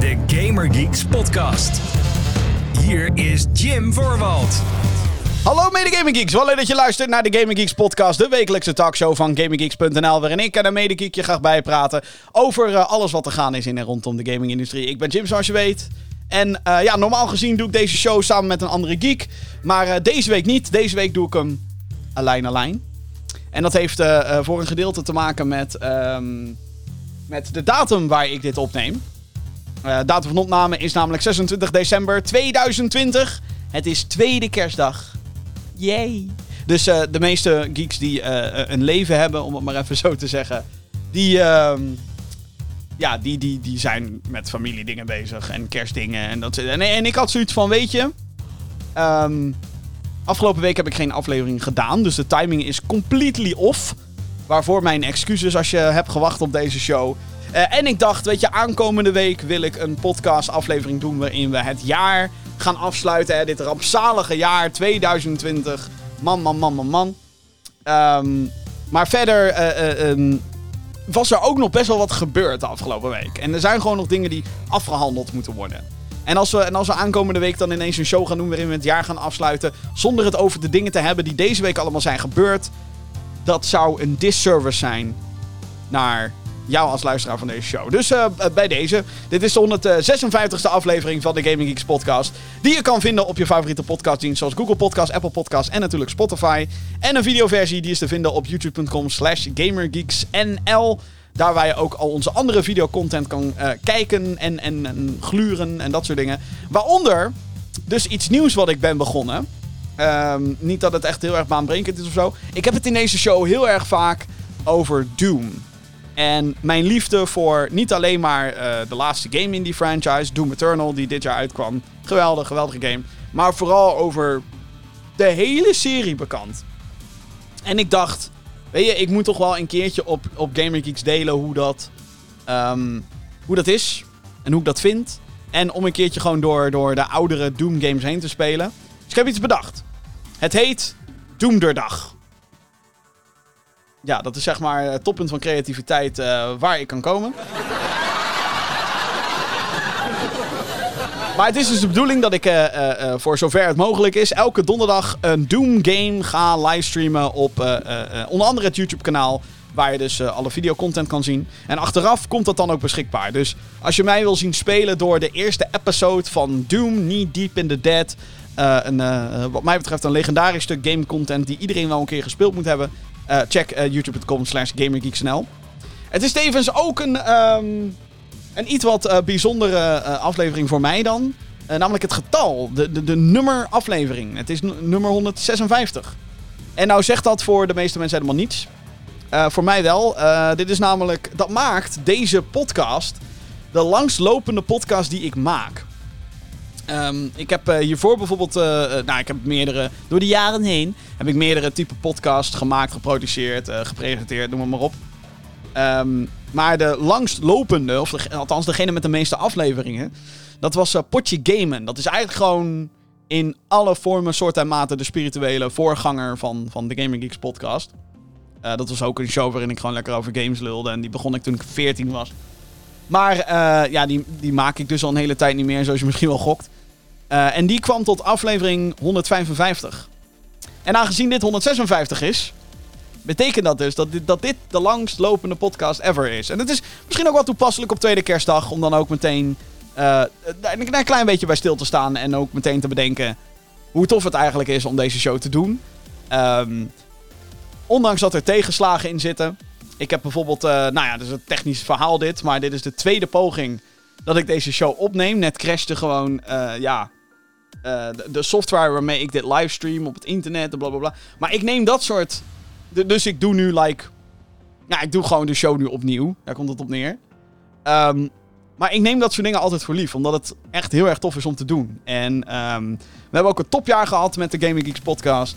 de Gamer Geeks podcast. Hier is Jim Voorwald. Hallo mede Gaming Geeks, wel leuk dat je luistert naar de Gaming Geeks podcast, de wekelijkse talkshow van GamingGeeks.nl, waarin ik en een mede geek je graag bijpraten over eh, alles wat er gaan is in en rondom de gamingindustrie. Ik ben Jim, zoals je weet. En eh, ja, normaal gezien doe ik deze show samen met een andere geek, maar eh, deze week niet. Deze week doe ik hem alleen alleen. En dat heeft voor een gedeelte te maken met, ehm, met de datum waar ik dit opneem. Eh datum van opname is namelijk 26 december 2020. Het is tweede kerstdag. Yay. Dus eh, de meeste geeks die eh, een leven hebben, om het maar even zo te zeggen, die, ehm, ja, die, die, die zijn met familiedingen bezig en kerstdingen. En, dat, en, en ik had zoiets van, weet je, ehm, afgelopen week heb ik geen aflevering gedaan, dus de timing is completely off. Waarvoor mijn excuses als je hebt gewacht op deze show. Eh, en ik dacht, weet je, aankomende week wil ik een podcast aflevering doen waarin we het jaar gaan afsluiten. Hè, dit rampzalige jaar 2020. Man, man, man, man, man. Ehm, maar verder eh, eh, ehm, was er ook nog best wel wat gebeurd de afgelopen week. En er zijn gewoon nog dingen die afgehandeld moeten worden. En als, we, en als we aankomende week dan ineens een show gaan doen waarin we het jaar gaan afsluiten. zonder het over de dingen te hebben die deze week allemaal zijn gebeurd. dat zou een disservice zijn naar jou als luisteraar van deze show. Dus eh, eh, bij deze, dit is de 156e aflevering van de Gaming Geeks podcast. Die je kan vinden op je favoriete podcastdienst zoals Google Podcast, Apple Podcast en natuurlijk Spotify. En een videoversie die is te vinden op youtube.com slash gamergeeksnl. Daar waar je ook al onze andere videocontent kan eh, kijken en, en, en gluren en dat soort dingen. Waaronder dus iets nieuws wat ik ben begonnen. Ehm, niet dat het echt heel erg baanbrekend is of zo. Ik heb het in deze show heel erg vaak over Doom. En mijn liefde voor niet alleen maar eh, de laatste game in die franchise, Doom Eternal, die dit jaar uitkwam. Geweldig, geweldige game. Maar vooral over de hele serie bekend. En ik dacht, weet je, ik moet toch wel een keertje op, op Gamer Geeks delen hoe dat, ehm, hoe dat is. En hoe ik dat vind. En om een keertje gewoon door, door de oudere Doom games heen te spelen. Dus ik heb iets bedacht. Het heet Doomderdag. Ja, dat is zeg maar het toppunt van creativiteit eh, waar ik kan komen. Maar het is dus de bedoeling dat ik, eh, eh, eh, voor zover het mogelijk is, elke donderdag een Doom game ga livestreamen op eh, eh, eh, onder andere het YouTube kanaal. Waar je dus eh, alle videocontent kan zien. En achteraf komt dat dan ook beschikbaar. Dus als je mij wil zien spelen door de eerste episode van Doom, Knee Deep in the Dead. eh, een, eh, wat mij betreft een legendarisch stuk game content die iedereen wel een keer gespeeld moet hebben. Eh, check eh, youtube.com slash gamergeeksnl. Het is tevens ook een, ehm, een iets wat eh, bijzondere aflevering voor mij dan. Namelijk het getal, de, de, de nummer aflevering. Het is nummer 156. En nou zegt dat voor de meeste mensen helemaal niets. Voor mij wel. Dit is namelijk, dat maakt deze podcast de langslopende podcast die ik maak. Ehm, ik heb eh, hiervoor bijvoorbeeld, eh, eh, nou ik heb meerdere, door de jaren heen, heb ik meerdere type podcasts gemaakt, geproduceerd, gepresenteerd, noem maar op. Ehm, maar de langstlopende, of althans degene met de meeste afleveringen, dat was Potje Gamen. Dat is eigenlijk gewoon in alle vormen, soorten en maten de spirituele voorganger van, van de Gaming Geeks podcast. Dat was ook een show waarin ik gewoon lekker over games lulde. En die begon ik toen ik 14 was. Maar ja, die, die maak ik dus al een hele tijd niet meer, zoals je misschien wel gokt. Eh, en die kwam tot aflevering 155. En aangezien dit 156 is, betekent dat dus dat dit, dat dit de langstlopende podcast ever is. En het is misschien ook wel toepasselijk op tweede kerstdag, om dan ook meteen eh, een, klein beetje bij stil te staan. En ook meteen te bedenken hoe tof het eigenlijk is om deze show te doen. Ehm, ondanks dat er tegenslagen in zitten. Ik heb bijvoorbeeld, eh, nou ja, dus een technisch verhaal dit, maar dit is de tweede poging dat ik deze show opneem. Net crashte gewoon, ja, eh, de, software waarmee ik dit livestream op het internet en blablabla. Maar ik neem dat soort, dus ik doe nu like, ja, ik doe gewoon de show nu opnieuw. Daar komt het op neer. Ehm, maar ik neem dat soort dingen altijd voor lief, omdat het echt heel erg tof is om te doen. En ehm, we hebben ook een topjaar gehad met de Gaming Geeks podcast.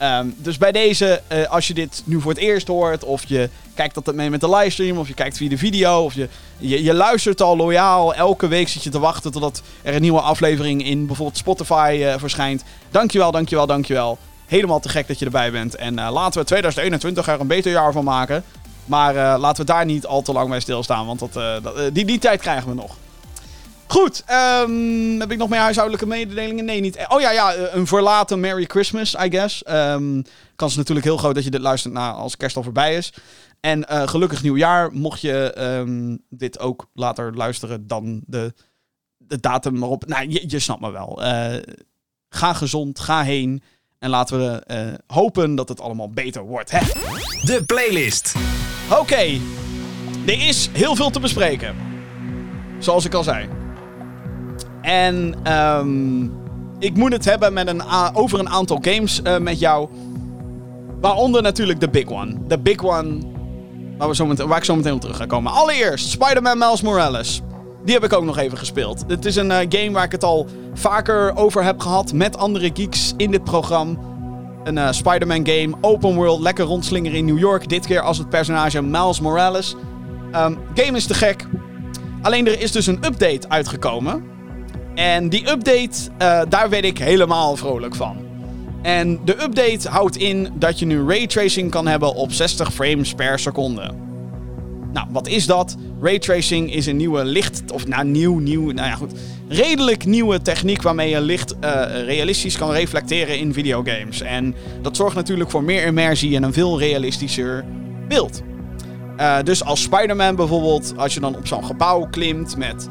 Ehm, dus bij deze, eh, als je dit nu voor het eerst hoort, of je kijkt altijd mee met de livestream, of je kijkt via de video, of je, je, luistert al loyaal, elke week zit je te wachten totdat er een nieuwe aflevering in bijvoorbeeld Spotify eh, verschijnt. Dankjewel, dankjewel, dankjewel. Helemaal te gek dat je erbij bent. En eh, laten we 2021 er een beter jaar van maken. Maar laten we daar niet al te lang bij stilstaan, want dat, dat, die, die tijd krijgen we nog. Goed, ehm, heb ik nog meer huishoudelijke mededelingen? Nee, niet. Oh ja, ja, een verlaten Merry Christmas, I guess. Um, kans is natuurlijk heel groot dat je dit luistert na als kerst al voorbij is. En uh, gelukkig nieuwjaar, mocht je um, dit ook later luisteren dan de, de datum erop. Nou, je, je snapt me wel. Uh, ga gezond, ga heen. En laten we uh, hopen dat het allemaal beter wordt. Hè? De playlist. Oké, okay. er is heel veel te bespreken. Zoals ik al zei. En um, ik moet het hebben met een over een aantal games uh, met jou. Waaronder natuurlijk de big one. De big one waar, we zo meteen, ik zo meteen op terug ga komen. Allereerst Spider-Man Miles Morales. Die heb ik ook nog even gespeeld. Het is een uh, game waar ik het al vaker over heb gehad met andere geeks in dit programma. Een uh, Spider-Man game, open world, lekker rondslingeren in New York. Dit keer als het personage Miles Morales. Um, game is te gek. Alleen er is dus een update uitgekomen. En die update, uh, daar werd ik helemaal vrolijk van. En de update houdt in dat je nu raytracing kan hebben op 60 frames per seconde. Nou, wat is dat? Raytracing is een nieuwe licht, of nou nieuw, nieuw, nou ja goed, redelijk nieuwe techniek waarmee je licht uh, realistisch kan reflecteren in videogames. En dat zorgt natuurlijk voor meer immersie en een veel realistischer beeld. Uh, dus als Spider-Man bijvoorbeeld, als je dan op zo'n gebouw klimt met,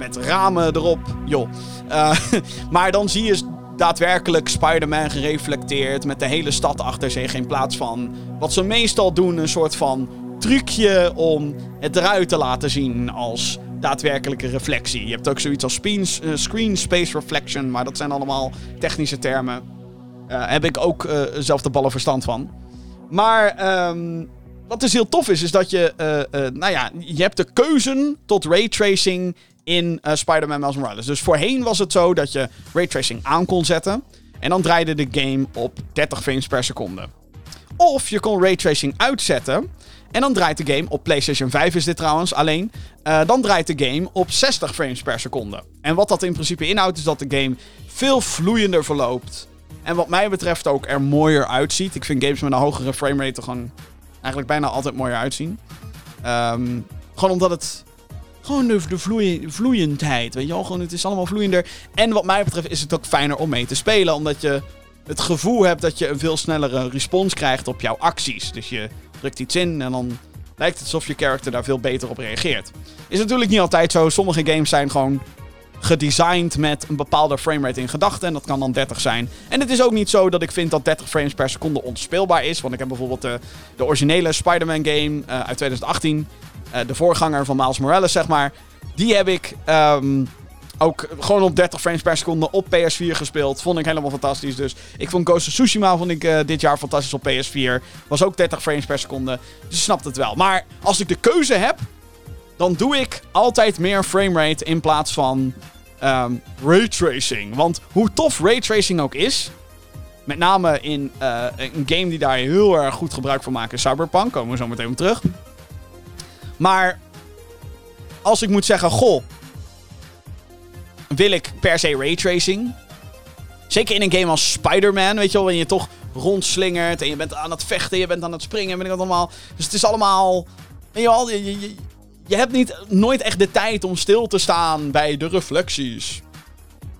met ramen erop, joh. Uh, maar dan zie je daadwerkelijk Spider-Man gereflecteerd met de hele stad achter zich in plaats van wat ze meestal doen, een soort van trucje om het eruit te laten zien als daadwerkelijke reflectie. Je hebt ook zoiets als screen, screen space reflection, maar dat zijn allemaal technische termen. Uh, heb ik ook uh, zelf de ballen verstand van. Maar um, wat dus heel tof is, is dat je, nou ja, je hebt de keuze tot raytracing in Spider-Man Miles Morales. Dus voorheen was het zo dat je raytracing aan kon zetten en dan draaide de game op 30 frames per seconde. Of je kon raytracing uitzetten en dan draait de game, op PlayStation 5 is dit trouwens alleen, uh, dan draait de game op 60 frames per seconde. En wat dat in principe inhoudt is dat de game veel vloeiender verloopt. En wat mij betreft ook er mooier uitziet. Ik vind games met een hogere framerate gewoon eigenlijk bijna altijd mooier uitzien. Um, gewoon omdat het... Gewoon de, de vloei, vloeiendheid, weet je wel. Gewoon, het is allemaal vloeiender. En wat mij betreft is het ook fijner om mee te spelen. Omdat je het gevoel hebt dat je een veel snellere respons krijgt op jouw acties. Dus je drukt iets in en dan lijkt het alsof je character daar veel beter op reageert. Is natuurlijk niet altijd zo. Sommige games zijn gewoon gedesigned met een bepaalde framerate in gedachten. En dat kan dan 30 zijn. En het is ook niet zo dat ik vind dat 30 frames per seconde onspeelbaar is. Want ik heb bijvoorbeeld de, de originele Spider-Man game uh, uit 2018. Uh, de voorganger van Miles Morales, zeg maar. Die heb ik um, ook gewoon op 30 frames per seconde op PS4 gespeeld. Vond ik helemaal fantastisch. Dus ik vond Ghost of Tsushima vond ik, uh, dit jaar fantastisch op PS4. Was ook 30 frames per seconde. Dus je snapt het wel. Maar als ik de keuze heb, dan doe ik altijd meer framerate in plaats van um, raytracing. Want hoe tof raytracing ook is. Met name in uh, een game die daar heel erg goed gebruik van maakt, Cyberpunk. Komen we zo meteen op terug. Maar als ik moet zeggen, goh, wil ik per se raytracing. Zeker in een game als Spider-Man, weet je wel, waarin je toch rondslingert en je bent aan het vechten, je bent aan het springen, weet ik wat allemaal. Dus het is allemaal, weet je wel, je, je, hebt niet, nooit echt de tijd om stil te staan bij de reflecties.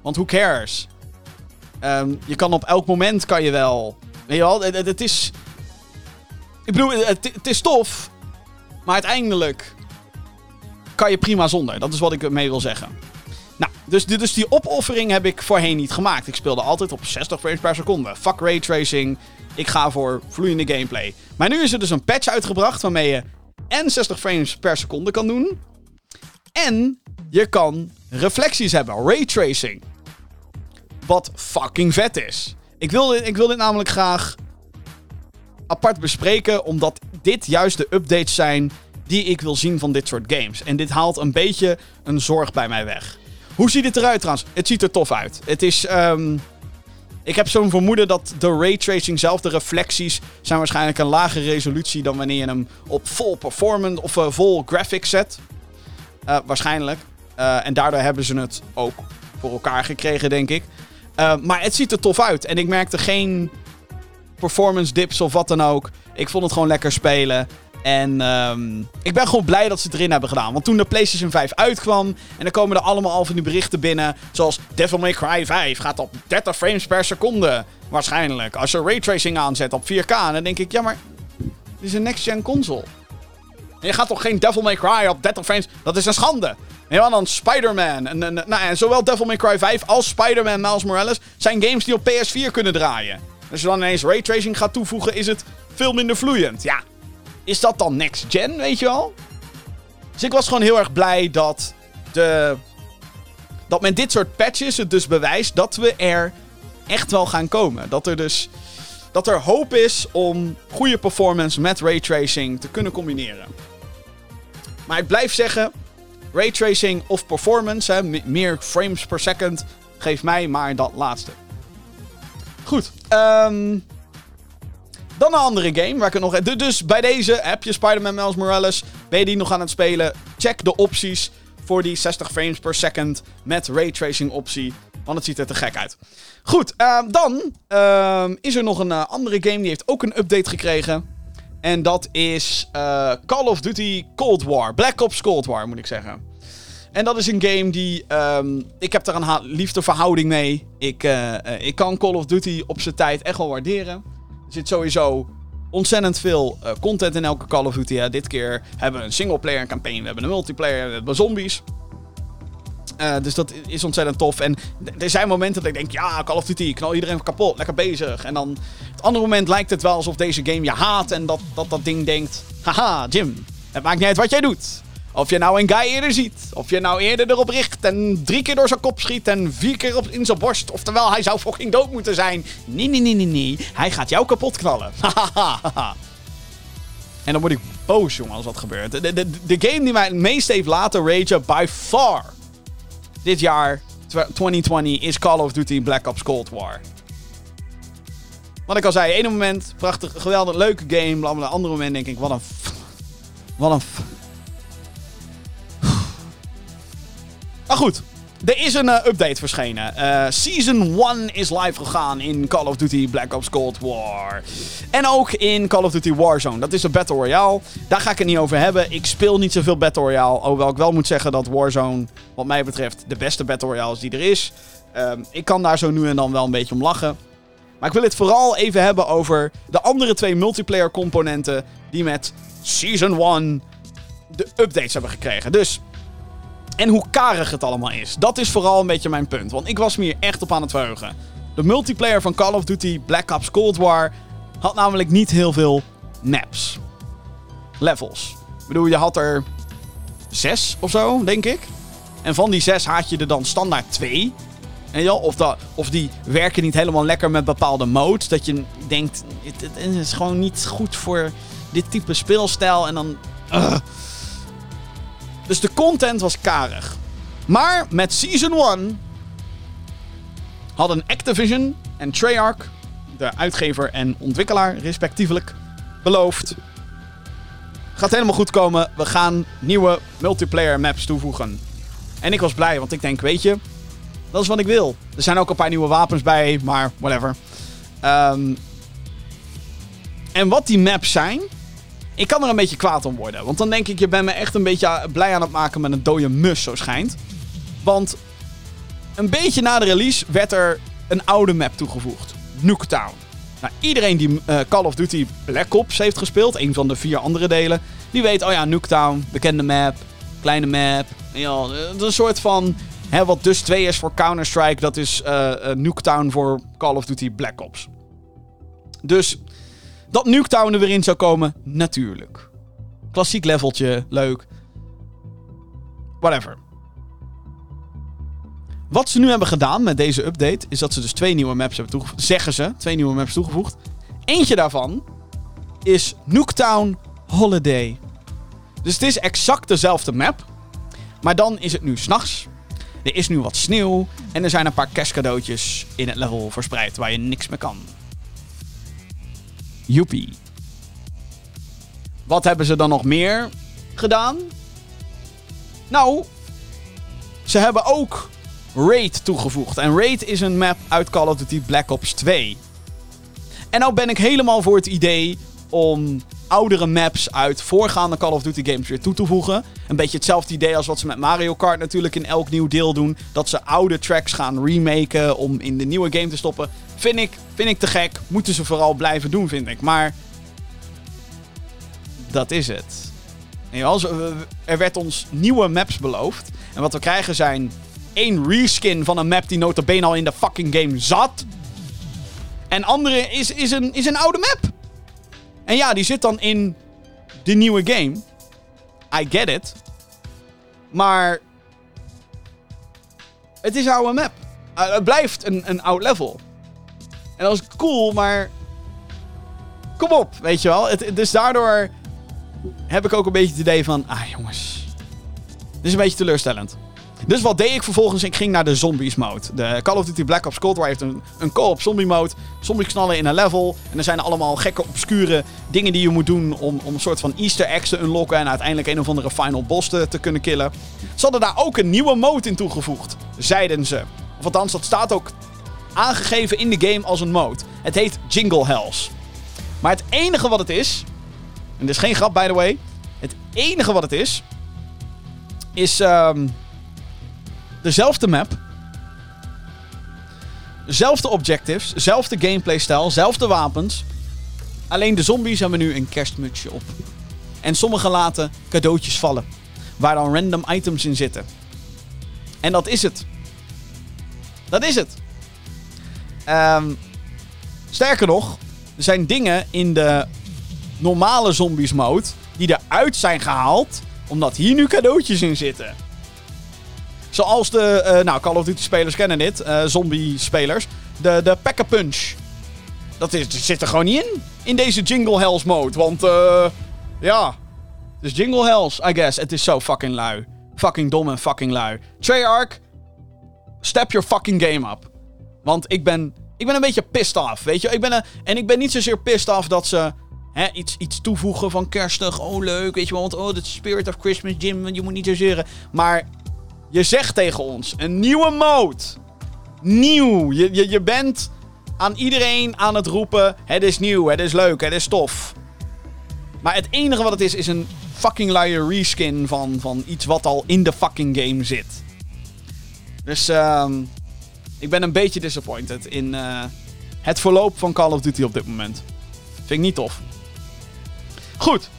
Want who cares? Um, je kan op elk moment kan je wel, weet je wel, het, is, ik bedoel, het is tof, maar uiteindelijk kan je prima zonder. Dat is wat ik mee wil zeggen. Nou, dus, dus die opoffering heb ik voorheen niet gemaakt. Ik speelde altijd op 60 frames per seconde. Fuck raytracing. Ik ga voor vloeiende gameplay. Maar nu is er dus een patch uitgebracht waarmee je en 60 frames per seconde kan doen. En je kan reflecties hebben. Raytracing. Wat fucking vet is. Ik ik wil dit namelijk graag apart bespreken. Omdat dit juist de updates zijn die ik wil zien van dit soort games. En dit haalt een beetje een zorg bij mij weg. Hoe ziet het eruit trouwens? Het ziet er tof uit. Het is. Um, ik heb zo'n vermoeden dat de raytracing zelf, de reflecties, zijn waarschijnlijk een lagere resolutie dan wanneer je hem op vol performance of uh, vol graphics zet. Uh, waarschijnlijk. Uh, en daardoor hebben ze het ook voor elkaar gekregen, denk ik. maar het ziet er tof uit. En ik merkte geen performance dips of wat dan ook. Ik vond het gewoon lekker spelen. En ehm, ik ben gewoon blij dat ze het erin hebben gedaan. Want toen de PlayStation 5 uitkwam. En dan komen er allemaal al van die berichten binnen. Zoals Devil May Cry 5 gaat op 30 frames per seconde. Waarschijnlijk. Als je raytracing aanzet op 4K. Dan denk ik, ja, maar. Dit is een next-gen console. En je gaat toch geen Devil May Cry op 30 frames. Dat is een schande. Ja, dan Spider-Man. En, en, nou, en zowel Devil May Cry 5 als Spider-Man Miles Morales zijn games die op PS4 kunnen draaien. Als je dan ineens raytracing gaat toevoegen, is het veel minder vloeiend. Ja, is dat dan next gen, weet je wel? Dus ik was gewoon heel erg blij dat de... Dat met dit soort patches het dus bewijst dat we er echt wel gaan komen. Dat er dus... Dat er hoop is om goede performance met raytracing te kunnen combineren. Maar ik blijf zeggen, raytracing of performance, hè, meer frames per second, geeft mij maar dat laatste. Goed, um, dan een andere game waar ik nog... Dus bij deze heb je Spider-Man Miles Morales. Ben je die nog aan het spelen? Check de opties voor die 60 frames per second met raytracing optie. Want het ziet er te gek uit. Goed, ehm, dan ehm, is er nog een uh, andere game. Die heeft ook een update gekregen. En dat is uh, Call of Duty Cold War. Black Ops Cold War, moet ik zeggen. En dat is een game die. Um, ik heb daar een liefdeverhouding mee. Ik, uh, ik kan Call of Duty op zijn tijd echt wel waarderen. Er zit sowieso ontzettend veel uh, content in elke Call of Duty. Dit keer hebben we een singleplayer campaign, we hebben een multiplayer, we hebben zombies. Dus dat is ontzettend tof. En er zijn momenten dat ik denk, ja, Call of Duty, knal iedereen kapot, lekker bezig. En dan, het andere moment lijkt het wel alsof deze game je haat en dat dat, dat ding denkt, haha, Jim, het maakt niet uit wat jij doet. Of je nou een guy eerder ziet. Of je nou eerder erop richt en drie keer door zijn kop schiet en vier keer op, in zijn borst. Oftewel, hij zou fucking dood moeten zijn. Nee, nee, nee, nee, nee. Hij gaat jou kapot knallen. en dan word ik boos, jongen, als dat gebeurt. De, de, de, game die mij het meest heeft laten ragen, by far, dit jaar, 2020, is Call of Duty Black Ops Cold War. Wat ik al zei, ene moment, prachtig, geweldig, leuke game. Op een andere moment denk ik, wat een... Wat een... goed, er is een uh, update verschenen. Uh, Season 1 is live gegaan in Call of Duty Black Ops Cold War. En ook in Call of Duty Warzone. Dat is een Battle Royale. Daar ga ik het niet over hebben. Ik speel niet zoveel Battle Royale. Hoewel ik wel moet zeggen dat Warzone, wat mij betreft, de beste Battle Royale is die er is. Uh, ik kan daar zo nu en dan wel een beetje om lachen. Maar ik wil het vooral even hebben over de andere twee multiplayer componenten die met Season 1 de updates hebben gekregen. Dus en hoe karig het allemaal is. Dat is vooral een beetje mijn punt. Want ik was me hier echt op aan het verheugen. De multiplayer van Call of Duty Black Ops Cold War had namelijk niet heel veel maps. Levels. Ik bedoel, je had er zes of zo, denk ik. En van die zes had je er dan standaard twee. En ja, of, dat, of die werken niet helemaal lekker met bepaalde modes. Dat je denkt, het, is gewoon niet goed voor dit type speelstijl. En dan... Dus de content was karig. Maar met Season 1 hadden Activision en Treyarch, de uitgever en ontwikkelaar respectievelijk, beloofd. Gaat helemaal goed komen. We gaan nieuwe multiplayer maps toevoegen. En ik was blij, want ik denk, weet je, dat is wat ik wil. Er zijn ook een paar nieuwe wapens bij, maar whatever. Um, en wat die maps zijn, ik kan er een beetje kwaad om worden. Want dan denk ik, je bent me echt een beetje blij aan het maken met een dode mus, zo schijnt. Want een beetje na de release werd er een oude map toegevoegd. Nuketown. Nou, iedereen die uh, Call of Duty Black Ops heeft gespeeld, een van de vier andere delen, die weet, oh ja, Nuketown, bekende map, kleine map. Ja, is een soort van, hè, wat dus 2 is voor Counter-Strike, dat is uh, Nuketown voor Call of Duty Black Ops. Dus dat Nuketown er weer in zou komen, natuurlijk. Klassiek leveltje, leuk. Whatever. Wat ze nu hebben gedaan met deze update, is dat ze dus twee nieuwe maps hebben toegevoegd. Zeggen ze, twee nieuwe maps toegevoegd. Eentje daarvan is Nuketown Holiday. Dus het is exact dezelfde map. Maar dan is het nu s'nachts. Er is nu wat sneeuw. En er zijn een paar kerstcadeautjes in het level verspreid waar je niks meer kan. Joepie. Wat hebben ze dan nog meer gedaan? Nou, ze hebben ook Raid toegevoegd. En Raid is een map uit Call of Duty Black Ops 2. En nou ben ik helemaal voor het idee om oudere maps uit voorgaande Call of Duty games weer toe te voegen. Een beetje hetzelfde idee als wat ze met Mario Kart natuurlijk in elk nieuw deel doen. Dat ze oude tracks gaan remaken om in de nieuwe game te stoppen. Vind ik, vind ik te gek. Moeten ze vooral blijven doen, vind ik. Maar dat is het. Er werd ons nieuwe maps beloofd. En wat we krijgen zijn één reskin van een map die notabene al in de fucking game zat. En andere is, is, een, is een oude map. En ja, die zit dan in de nieuwe game. I get it. Maar het is een oude map. Uh, het blijft een, een oud level. En dat is cool, maar kom op, weet je wel. Het, dus daardoor heb ik ook een beetje het idee van... Ah, jongens. Dit is een beetje teleurstellend. Dus wat deed ik vervolgens? Ik ging naar de zombies mode. De Call of Duty Black Ops Cold War heeft een, een co-op zombie mode. Zombies knallen in een level. En er zijn allemaal gekke, obscure dingen die je moet doen om, om een soort van easter eggs te unlocken. En uiteindelijk een of andere final boss te, te kunnen killen. Ze hadden daar ook een nieuwe mode in toegevoegd. Zeiden ze. Of althans, dat staat ook aangegeven in de game als een mode. Het heet Jingle Hells. Maar het enige wat het is... En dit is geen grap, by the way. Het enige wat het is... Is... Um, dezelfde map. Zelfde objectives, zelfde gameplay-stijl, zelfde wapens. Alleen de zombies hebben nu een kerstmutsje op. En sommigen laten cadeautjes vallen. Waar dan random items in zitten. En dat is het. Dat is het. Um, sterker nog, er zijn dingen in de normale zombies mode die eruit zijn gehaald omdat hier nu cadeautjes in zitten. Zoals de, uh, nou, Call of Duty spelers kennen dit, uh, zombie spelers. De, de Pack-a-Punch. Dat, is, zit er gewoon niet in, in deze Jingle Hells mode. Want, uh, ja, dus Jingle Hells, I guess. Het is zo fucking lui. Fucking dom en fucking lui. Treyarch, step your fucking game up. Want ik ben, ik ben een beetje pissed off, weet je. Ik ben een, en ik ben niet zozeer pissed off dat ze hè, iets, iets toevoegen van kerstig. Oh, leuk, weet je wel. Want, oh, the spirit of Christmas, Jim, je moet niet zo zeuren. Maar je zegt tegen ons, een nieuwe mode. Nieuw. Je, je, je bent aan iedereen aan het roepen, het is nieuw, het is leuk, het is tof. Maar het enige wat het is, is een fucking luie reskin van, van iets wat al in de fucking game zit. Dus um, ik ben een beetje disappointed in uh, het verloop van Call of Duty op dit moment. Vind ik niet tof. Goed.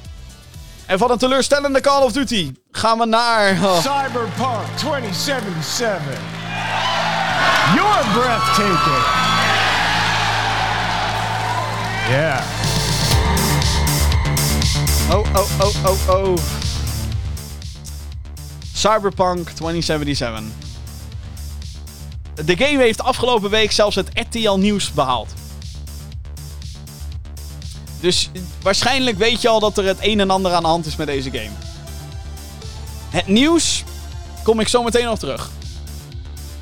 En van een teleurstellende Call of Duty gaan we naar... Oh. Cyberpunk 2077. You're breathtaking. Yeah. Oh, oh, oh, oh, oh. Cyberpunk 2077. De game heeft afgelopen week zelfs het RTL Nieuws behaald. Dus waarschijnlijk weet je al dat er het een en ander aan de hand is met deze game. Het nieuws kom ik zo meteen nog terug.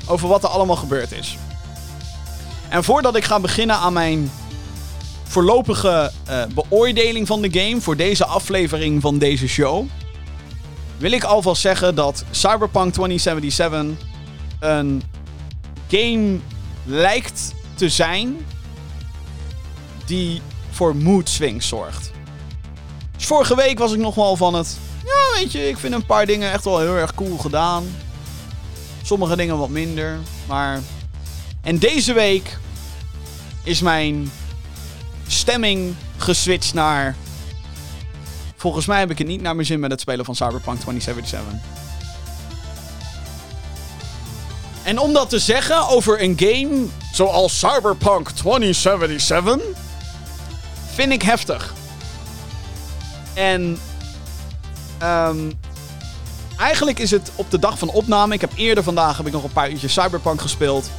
Over wat er allemaal gebeurd is. En voordat ik ga beginnen aan mijn voorlopige uh, beoordeling van de game voor deze aflevering van deze show, wil ik alvast zeggen dat Cyberpunk 2077 een game lijkt te zijn die voor mood swings zorgt. Dus vorige week was ik nog wel van het. Ja, weet je, ik vind een paar dingen echt wel heel erg cool gedaan. Sommige dingen wat minder. Maar. En deze week is mijn stemming geswitcht naar. Volgens mij heb ik het niet naar mijn zin met het spelen van Cyberpunk 2077. En om dat te zeggen over een game zoals Cyberpunk 2077 vind ik heftig. En um, eigenlijk is het op de dag van opname. Ik heb eerder vandaag heb ik nog een paar uurtjes Cyberpunk gespeeld.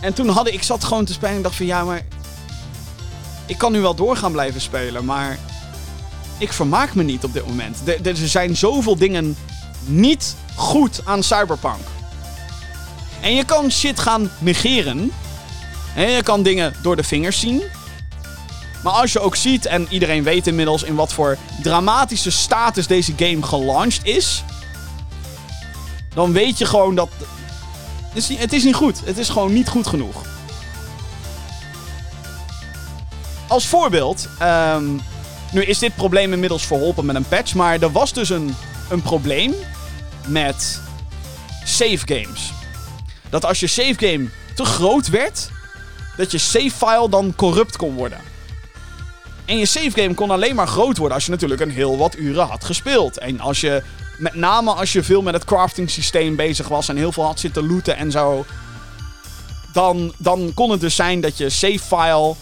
En toen had ik, ik zat gewoon te spelen en dacht van ja, maar ik kan nu wel doorgaan blijven spelen, maar ik vermaak me niet op dit moment. er zijn zoveel dingen niet goed aan Cyberpunk. En je kan shit gaan negeren. En je kan dingen door de vingers zien. Maar als je ook ziet, en iedereen weet inmiddels in wat voor dramatische status deze game gelaunched is. Dan weet je gewoon dat. Het is niet, goed. Het is gewoon niet goed genoeg. Als voorbeeld. Um, Nu is dit probleem inmiddels verholpen met een patch, maar er was dus een, een probleem met save games. Dat als je save game te groot werd, dat je save file dan corrupt kon worden. En je save game kon alleen maar groot worden als je natuurlijk een heel wat uren had gespeeld. En als je, met name als je veel met het crafting systeem bezig was en heel veel had zitten looten en zo. Dan, dan kon het dus zijn dat je save file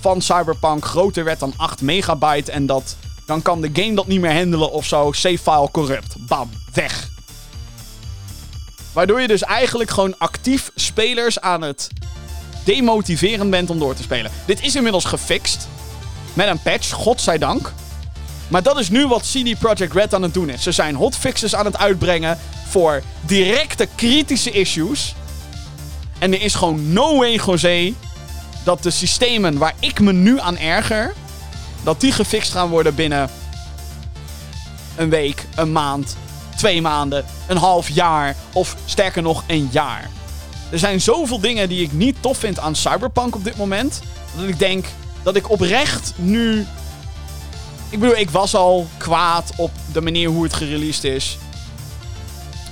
van Cyberpunk groter werd dan 8 megabyte. En dat, dan kan de game dat niet meer handelen of zo. Save file corrupt. Bam, weg. Waardoor je dus eigenlijk gewoon actief spelers aan het demotiveren bent om door te spelen. Dit is inmiddels gefixt. Met een patch, godzijdank. Maar dat is nu wat CD Projekt Red aan het doen is. Ze zijn hotfixes aan het uitbrengen voor directe kritische issues. En er is gewoon no way, José, dat de systemen waar ik me nu aan erger, dat die gefixt gaan worden binnen een week, een maand, twee maanden, een half jaar of sterker nog een jaar. Er zijn zoveel dingen die ik niet tof vind aan Cyberpunk op dit moment, dat ik denk dat ik oprecht nu. Ik bedoel, ik was al kwaad op de manier hoe het gereleased is.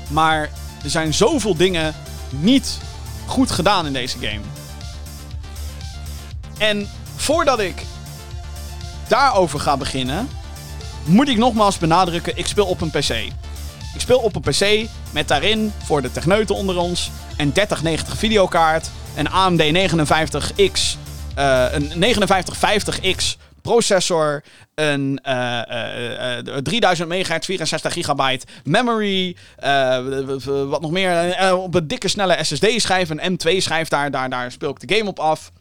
Maar er zijn zoveel dingen niet goed gedaan in deze game. En voordat ik daarover ga beginnen, moet ik nogmaals benadrukken: ik speel op een PC. Ik speel op een PC met daarin, voor de techneuten onder ons, een 3090 videokaart, een AMD 59X, eh, een 5950X processor, een eh, eh, eh, 3000 MHz, 64 gigabyte memory, eh, wat nog meer, eh, op een dikke snelle SSD-schijf, een M2-schijf, daar, daar, daar speel ik de game op af.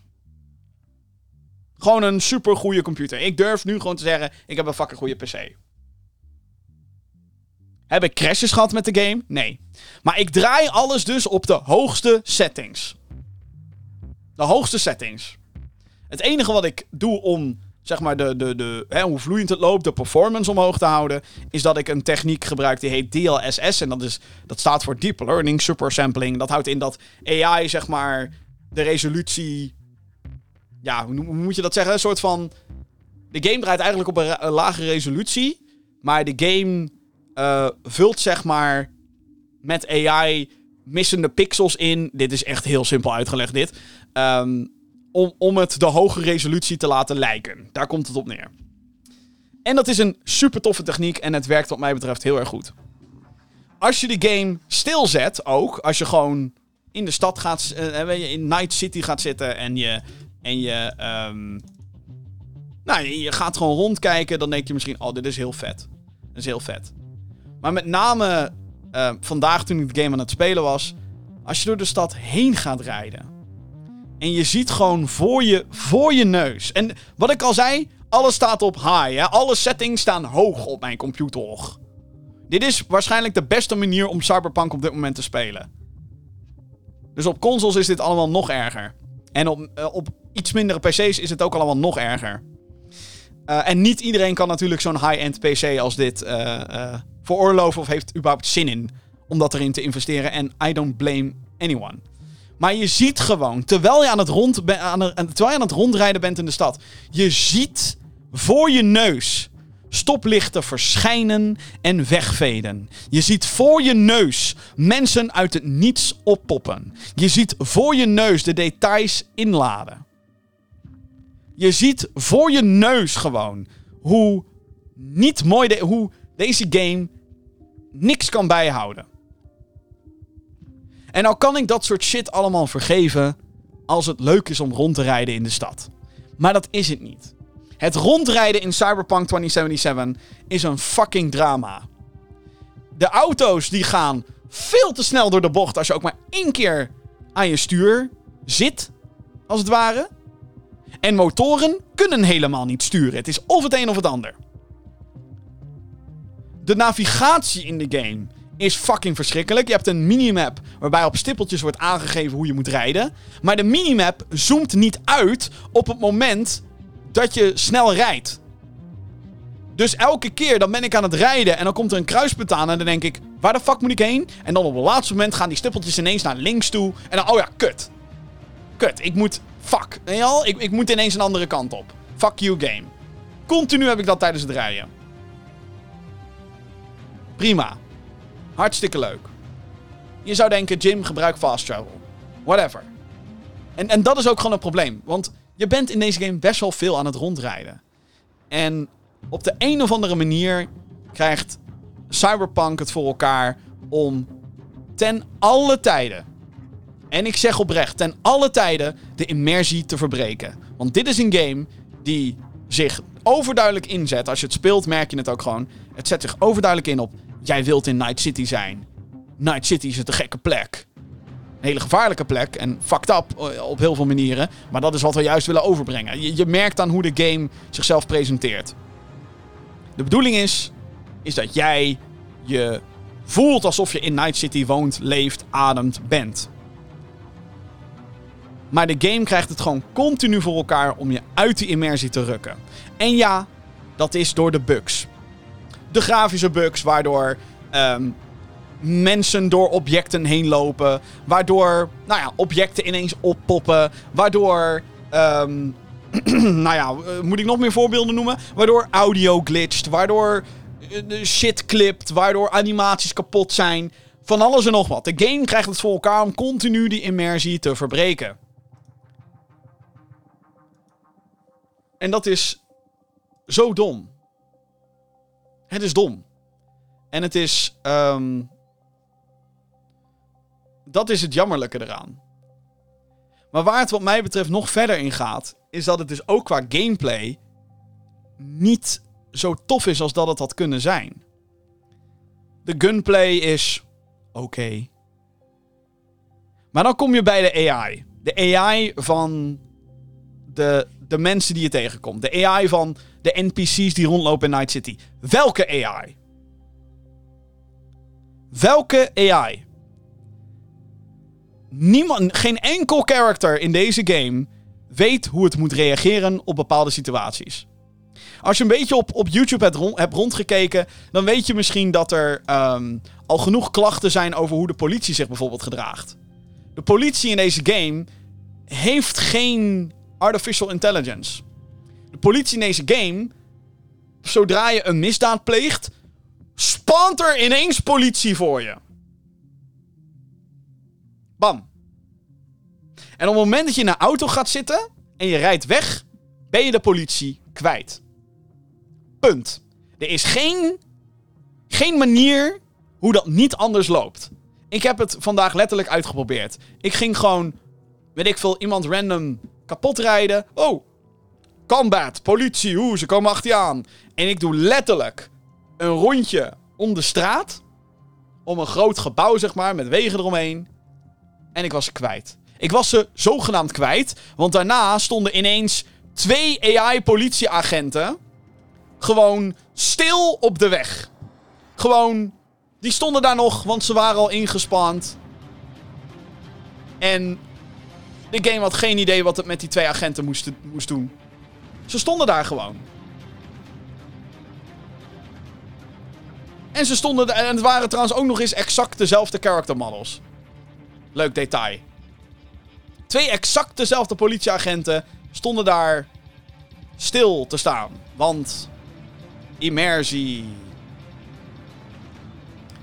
Gewoon een super goede computer. Ik durf nu gewoon te zeggen, ik heb een fucking goede PC. Heb ik crashes gehad met de game? Nee. Maar ik draai alles dus op de hoogste settings. De hoogste settings. Het enige wat ik doe om, zeg maar, de, de, de, hè, hoe vloeiend het loopt, de performance omhoog te houden, is dat ik een techniek gebruik die heet DLSS. En dat, is, dat staat voor Deep Learning Super Sampling. Dat houdt in dat AI, zeg maar, de resolutie. Ja, hoe, moet je dat zeggen? Een soort van. De game draait eigenlijk op een, lage resolutie. Maar de game eh, vult, zeg maar, met AI missende pixels in. Dit is echt heel simpel uitgelegd, dit. Ehm, om, om het de hoge resolutie te laten lijken. Daar komt het op neer. En dat is een super toffe techniek en het werkt wat mij betreft heel erg goed. Als je de game stilzet ook, als je gewoon in de stad gaat, je, in Night City gaat zitten en je, en je, ehm, nou, je gaat gewoon rondkijken, dan denk je misschien, oh, dit is heel vet. Dat is heel vet. Maar met name eh, vandaag toen ik de game aan het spelen was, als je door de stad heen gaat rijden en je ziet gewoon voor je, voor je neus. En wat ik al zei, alles staat op high. Hè? Alle settings staan hoog op mijn computer. Dit is waarschijnlijk de beste manier om Cyberpunk op dit moment te spelen. Dus op consoles is dit allemaal nog erger. En op, eh, op iets mindere PC's is het ook allemaal nog erger. Eh, en niet iedereen kan natuurlijk zo'n high-end PC als dit eh, veroorloven of heeft überhaupt zin in om dat erin te investeren. En I don't blame anyone. Maar je ziet gewoon, terwijl je aan het, rond aan terwijl je aan het rondrijden bent in de stad, je ziet voor je neus stoplichten verschijnen en wegveden. Je ziet voor je neus mensen uit het niets oppoppen. Je ziet voor je neus de details inladen. Je ziet voor je neus gewoon hoe niet mooi hoe deze game niks kan bijhouden. En nou kan ik dat soort shit allemaal vergeven als het leuk is om rond te rijden in de stad. Maar dat is het niet. Het rondrijden in Cyberpunk 2077 is een fucking drama. De auto's die gaan veel te snel door de bocht als je ook maar één keer aan je stuur zit, als het ware. En motoren kunnen helemaal niet sturen. Het is of het een of het ander. De navigatie in de game is fucking verschrikkelijk. Je hebt een minimap waarbij op stippeltjes wordt aangegeven hoe je moet rijden. Maar de minimap zoomt niet uit op het moment dat je snel rijdt. Dus elke keer dan ben ik aan het rijden en dan komt er een kruispunt aan en dan denk ik, waar de fuck moet ik heen? En dan op het laatste moment gaan die stippeltjes ineens naar links toe. En dan, oh ja, kut. Kut, ik moet, fuck. Weet al? Ik, ik moet ineens een andere kant op. Fuck you game. Continu heb ik dat tijdens het rijden. Prima. Hartstikke leuk. Je zou denken, Jim, gebruik fast travel. Whatever. En, en dat is ook gewoon een probleem. Want je bent in deze game best wel veel aan het rondrijden. En op de een of andere manier krijgt Cyberpunk het voor elkaar om ten alle tijden, en ik zeg oprecht, ten alle tijden de immersie te verbreken. Want dit is een game die zich overduidelijk inzet. Als je het speelt, merk je het ook gewoon. Het zet zich overduidelijk in op: jij wilt in Night City zijn. Night City is een gekke plek. Een hele gevaarlijke plek en fucked up eh, op heel veel manieren. Maar dat is wat we juist willen overbrengen. Je, je merkt aan hoe de game zichzelf presenteert. De bedoeling is, is dat jij je voelt alsof je in Night City woont, leeft, ademt, bent. Maar de game krijgt het gewoon continu voor elkaar om je uit die immersie te rukken. En ja, dat is door de bugs. De grafische bugs, waardoor ehm, mensen door objecten heen lopen. Waardoor, nou ja, objecten ineens oppoppen. Waardoor, ehm, nou ja, eh, moet ik nog meer voorbeelden noemen? Waardoor audio glitcht. Waardoor eh, shit clipt. Waardoor animaties kapot zijn. Van alles en nog wat. De game krijgt het voor elkaar om continu die immersie te verbreken. En dat is zo dom. Het is dom. En het is. ehm, dat is het jammerlijke eraan. Maar waar het wat mij betreft nog verder in gaat, is dat het dus ook qua gameplay niet zo tof is als dat het had kunnen zijn. De gunplay is oké. Maar dan kom je bij de AI. De AI van de, de mensen die je tegenkomt. De AI van de NPC's die rondlopen in Night City. Welke AI? Welke AI? Niemand, geen enkel character in deze game weet hoe het moet reageren op bepaalde situaties. Als je een beetje op, op YouTube hebt, rond, hebt rondgekeken, dan weet je misschien dat er ehm, al genoeg klachten zijn over hoe de politie zich bijvoorbeeld gedraagt. De politie in deze game heeft geen artificial intelligence. De politie in deze game, zodra je een misdaad pleegt, spant er ineens politie voor je. Bam. En op het moment dat je in een auto gaat zitten en je rijdt weg, ben je de politie kwijt. Punt. Er is geen, geen manier hoe dat niet anders loopt. Ik heb het vandaag letterlijk uitgeprobeerd. Ik ging gewoon, weet ik veel, iemand random kapot rijden. Oh, combat, politie, hoe, ze komen achter je aan. En ik doe letterlijk een rondje om de straat. Om een groot gebouw, zeg maar, met wegen eromheen. En ik was ze kwijt. Ik was ze zogenaamd kwijt. Want daarna stonden ineens twee AI-politieagenten. Gewoon stil op de weg. Gewoon. Die stonden daar nog, want ze waren al ingespand. En de game had geen idee wat het met die twee agenten moest, moest doen. Ze stonden daar gewoon. En ze stonden en het waren trouwens ook nog eens exact dezelfde character models. Leuk detail. Twee exact dezelfde politieagenten stonden daar stil te staan. Want immersie.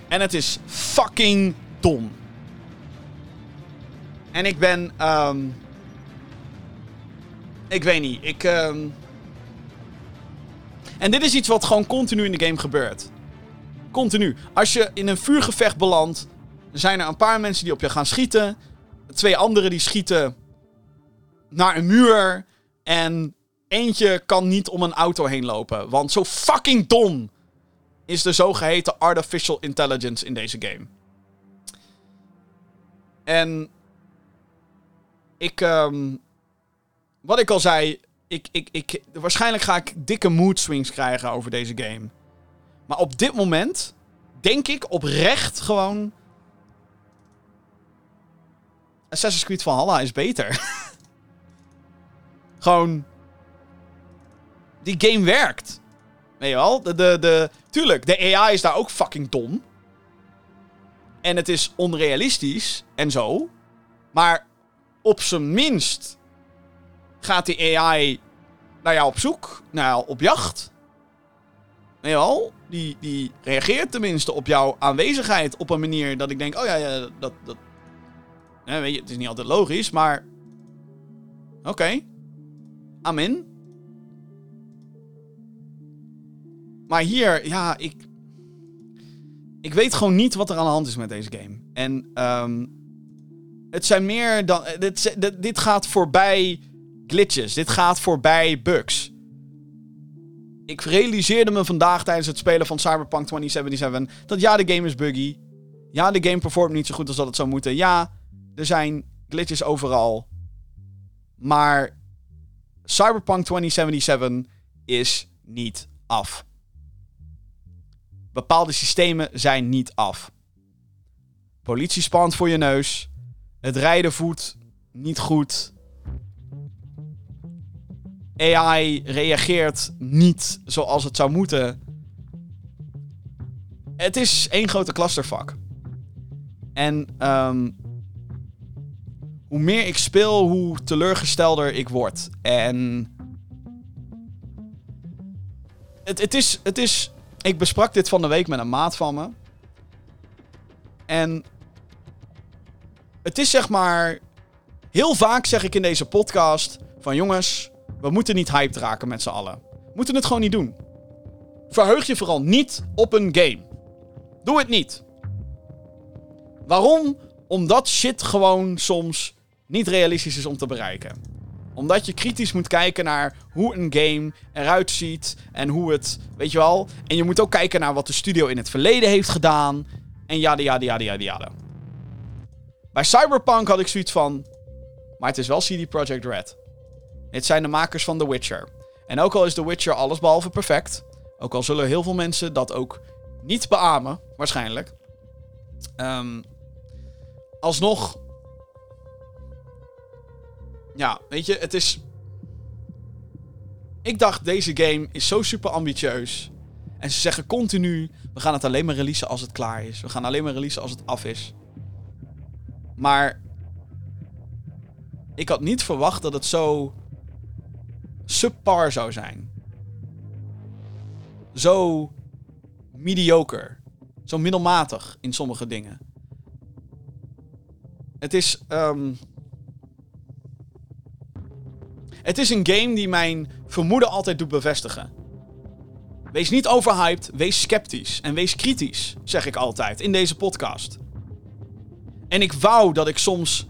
En het is fucking dom. En ik ben. ehm ik weet niet. Ik. ehm En dit is iets wat gewoon continu in de game gebeurt. Continu. Als je in een vuurgevecht belandt, zijn er een paar mensen die op je gaan schieten. Twee anderen die schieten naar een muur. En eentje kan niet om een auto heen lopen. Want zo fucking dom is de zogeheten artificial intelligence in deze game. En ik, ehm, wat ik al zei, ik, ik, ik, waarschijnlijk ga ik dikke mood swings krijgen over deze game. Maar op dit moment denk ik oprecht gewoon. Assassin's Creed Valhalla is beter. gewoon. Die game werkt. Weet je wel? De, de, de, tuurlijk, de AI is daar ook fucking dom. En het is onrealistisch en zo. Maar op zijn minst gaat die AI naar jou op zoek, naar jou op jacht. Nee wel, die, die reageert tenminste op jouw aanwezigheid op een manier dat ik denk, oh ja, ja dat, dat, weet je, het is niet altijd logisch, maar oké, amen. Maar hier, ja, ik, ik weet gewoon niet wat er aan de hand is met deze game. En ehm, het zijn meer dan. Dit, dit, dit gaat voorbij glitches. Dit gaat voorbij bugs. Ik realiseerde me vandaag tijdens het spelen van Cyberpunk 2077 dat ja, de game is buggy. Ja, de game performt niet zo goed als dat het zou moeten. Ja, er zijn glitches overal. Maar Cyberpunk 2077 is niet af. Bepaalde systemen zijn niet af. Politie spant voor je neus. Het rijden voet niet goed. AI reageert niet zoals het zou moeten. Het is één grote clusterfuck. En ehm, hoe meer ik speel, hoe teleurgestelder ik word. En. Het, het, is, het is. Ik besprak dit van de week met een maat van me. En. Het is zeg maar. Heel vaak zeg ik in deze podcast: van jongens, we moeten niet hyped raken met z'n allen. We moeten het gewoon niet doen. Verheug je vooral niet op een game. Doe het niet. Waarom? Omdat shit gewoon soms niet realistisch is om te bereiken. Omdat je kritisch moet kijken naar hoe een game eruit ziet en hoe het, weet je wel. En je moet ook kijken naar wat de studio in het verleden heeft gedaan. En ja, ja, ja, ja. Bij Cyberpunk had ik zoiets van. Maar het is wel CD Projekt Red. Het zijn de makers van The Witcher. En ook al is The Witcher allesbehalve perfect. Ook al zullen heel veel mensen dat ook niet beamen, waarschijnlijk. Um, alsnog. Ja, weet je, het is. Ik dacht, deze game is zo super ambitieus. En ze zeggen continu: we gaan het alleen maar releasen als het klaar is. We gaan alleen maar releasen als het af is. Maar. Ik had niet verwacht dat het zo. subpar zou zijn. Zo. mediocre. Zo middelmatig in sommige dingen. Het is. Um, het is een game die mijn vermoeden altijd doet bevestigen. Wees niet overhyped, wees sceptisch en wees kritisch, zeg ik altijd in deze podcast. En ik wou dat ik soms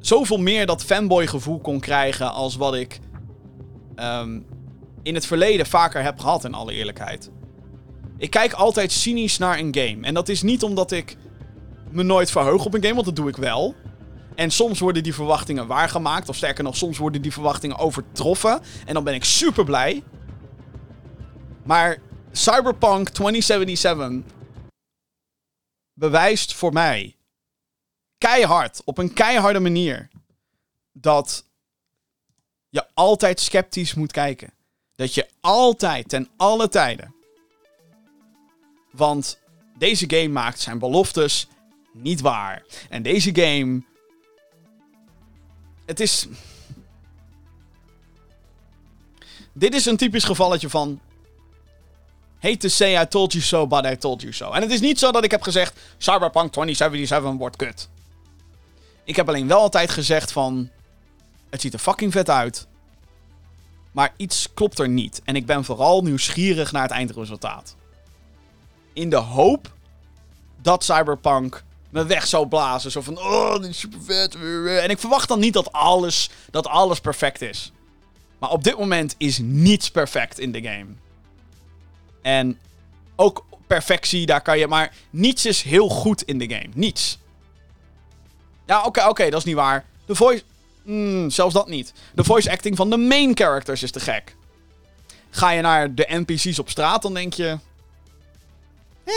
zoveel meer dat fanboy gevoel kon krijgen als wat ik um, in het verleden vaker heb gehad, in alle eerlijkheid. Ik kijk altijd cynisch naar een game. En dat is niet omdat ik me nooit verheug op een game, want dat doe ik wel. En soms worden die verwachtingen waargemaakt. Of sterker nog, soms worden die verwachtingen overtroffen. En dan ben ik super blij. Maar Cyberpunk 2077 bewijst voor mij keihard, op een keiharde manier, dat je altijd sceptisch moet kijken. Dat je altijd, ten alle tijden. Want deze game maakt zijn beloftes niet waar. En deze game. Het is. Dit is een typisch gevalletje van. Hate to say I told you so, but I told you so. En het is niet zo dat ik heb gezegd: Cyberpunk 2077 wordt kut. Ik heb alleen wel altijd gezegd van. Het ziet er fucking vet uit. Maar iets klopt er niet. En ik ben vooral nieuwsgierig naar het eindresultaat. In de hoop dat Cyberpunk me weg zou blazen. Zo van, oh, dit is super vet. En ik verwacht dan niet dat alles, dat alles perfect is. Maar op dit moment is niets perfect in de game. En ook perfectie, daar kan je... Maar niets is heel goed in de game. Niets. Ja, oké, oké, dat is niet waar. De voice... Mm, zelfs dat niet. De voice acting van de main characters is te gek. Ga je naar de NPC's op straat, dan denk je... Eh,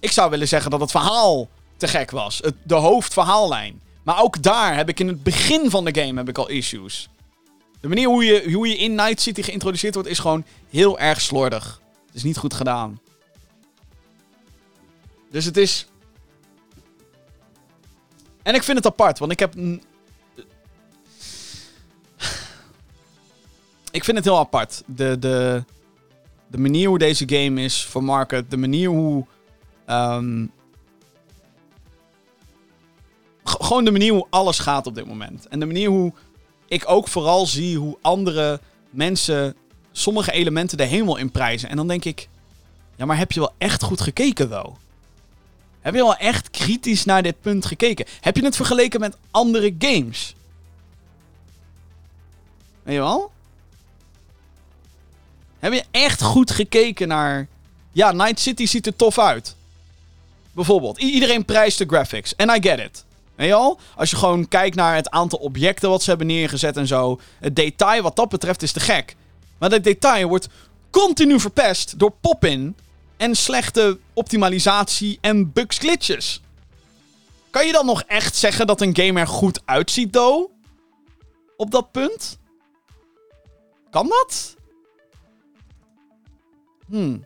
Ik zou willen zeggen dat het verhaal te gek was. Het, de hoofdverhaallijn. Maar ook daar heb ik in het begin van de game heb ik al issues. De manier hoe je, hoe je in Night City geïntroduceerd wordt is gewoon heel erg slordig. Het is niet goed gedaan. Dus het is. En ik vind het apart, want ik heb. Ik vind het heel apart. De, de, de manier hoe deze game is vermarket. De manier hoe. Ehm, gewoon de manier hoe alles gaat op dit moment. En de manier hoe ik ook vooral zie hoe andere mensen sommige elementen de hemel in prijzen. En dan denk ik, ja, maar heb je wel echt goed gekeken, though? Heb je wel echt kritisch naar dit punt gekeken? Heb je het vergeleken met andere games? Weet je wel? Heb je echt goed gekeken naar... Ja, Night City ziet er tof uit. Bijvoorbeeld. Iedereen prijst de graphics. En I get it. Weet je al? Als je gewoon kijkt naar het aantal objecten wat ze hebben neergezet en zo. Het detail wat dat betreft is te gek. Maar dat detail wordt continu verpest door pop-in en slechte optimalisatie en bugs glitches. Kan je dan nog echt zeggen dat een game er goed uitziet, though? Op dat punt? Kan dat? Hmm.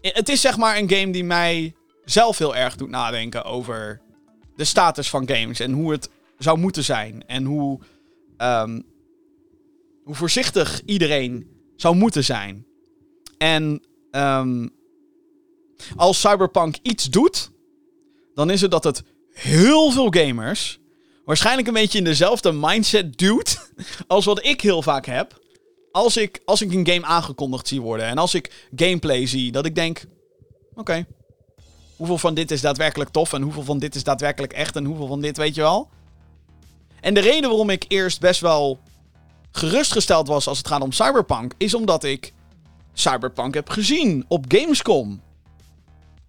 Het is zeg maar een game die mij zelf heel erg doet nadenken over de status van games en hoe het zou moeten zijn. En hoe, ehm, hoe voorzichtig iedereen zou moeten zijn. En ehm, als Cyberpunk iets doet, dan is het dat het heel veel gamers waarschijnlijk een beetje in dezelfde mindset duwt als wat ik heel vaak heb. Als ik, als ik een game aangekondigd zie worden en als ik gameplay zie, dat ik denk: oké, hoeveel van dit is daadwerkelijk tof en hoeveel van dit is daadwerkelijk echt en hoeveel van dit weet je wel? En de reden waarom ik eerst best wel gerustgesteld was als het gaat om Cyberpunk, is omdat ik Cyberpunk heb gezien op Gamescom.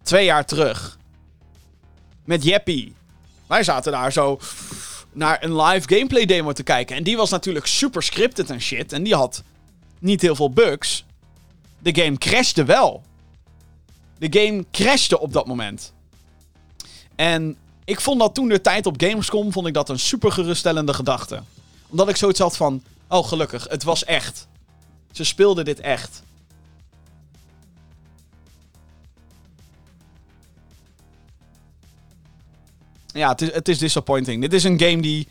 Twee jaar terug. Met Jeppy. Wij zaten daar zo naar een live gameplay demo te kijken. En die was natuurlijk super scripted en shit. En die had niet heel veel bugs. De game crashte wel. De game crashte op dat moment. En ik vond dat toen de tijd op Gamescom vond ik dat een super geruststellende gedachte. Omdat ik zoiets had van, oh gelukkig, het was echt. Ze speelden dit echt. Ja, het is, het is disappointing. Dit is een game die.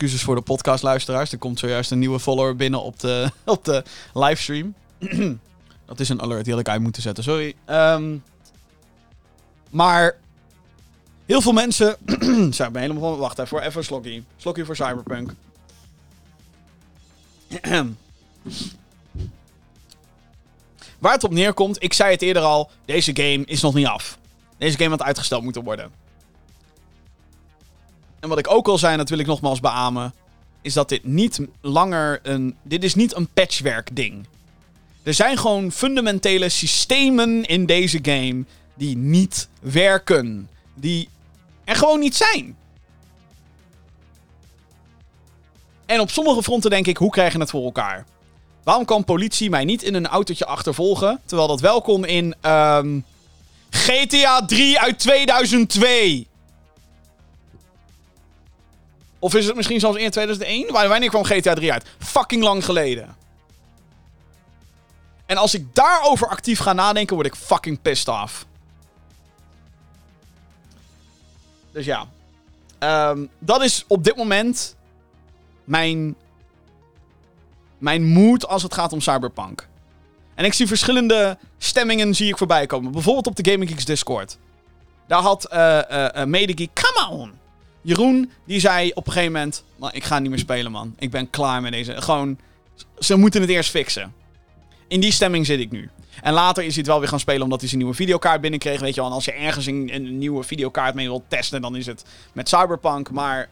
Excuses voor de podcastluisteraars. Er komt zojuist een nieuwe follower binnen op de, op de livestream. Dat is een alert, die had ik uit moeten zetten. Sorry. Ehm, maar heel veel mensen. Ik ben helemaal. Wacht even voor even een slokkie. Slokkie voor Cyberpunk. Waar het op neerkomt, ik zei het eerder al, deze game is nog niet af. Deze game had uitgesteld moeten worden. En wat ik ook al zei, en dat wil ik nogmaals beamen, is dat dit niet langer een. Dit is niet een patchwerk ding. Er zijn gewoon fundamentele systemen in deze game die niet werken. Die er gewoon niet zijn. En op sommige fronten denk ik, hoe krijg je het voor elkaar? Waarom kan politie mij niet in een autootje achtervolgen, terwijl dat wel kon in ehm, GTA 3 uit 2002? Of is het misschien zelfs in 2001? Wa- Wanneer kwam GTA 3 uit? Fucking lang geleden. En als ik daarover actief ga nadenken, word ik fucking pissed off. Dus ja. Ehm, dat is op dit moment mijn, mijn mood als het gaat om Cyberpunk. En ik zie verschillende stemmingen zie ik voorbij komen. Bijvoorbeeld op de Gaming Geeks Discord. Daar had Medegeek, come on! Jeroen, die zei op een gegeven moment... "Man, ik ga niet meer spelen, man. Ik ben klaar met deze... Gewoon, ze moeten het eerst fixen. In die stemming zit ik nu. En later is hij het wel weer gaan spelen omdat hij zijn nieuwe videokaart binnenkreeg. Weet je wel, en als je ergens een, een nieuwe videokaart mee wilt testen, dan is het met Cyberpunk. Maar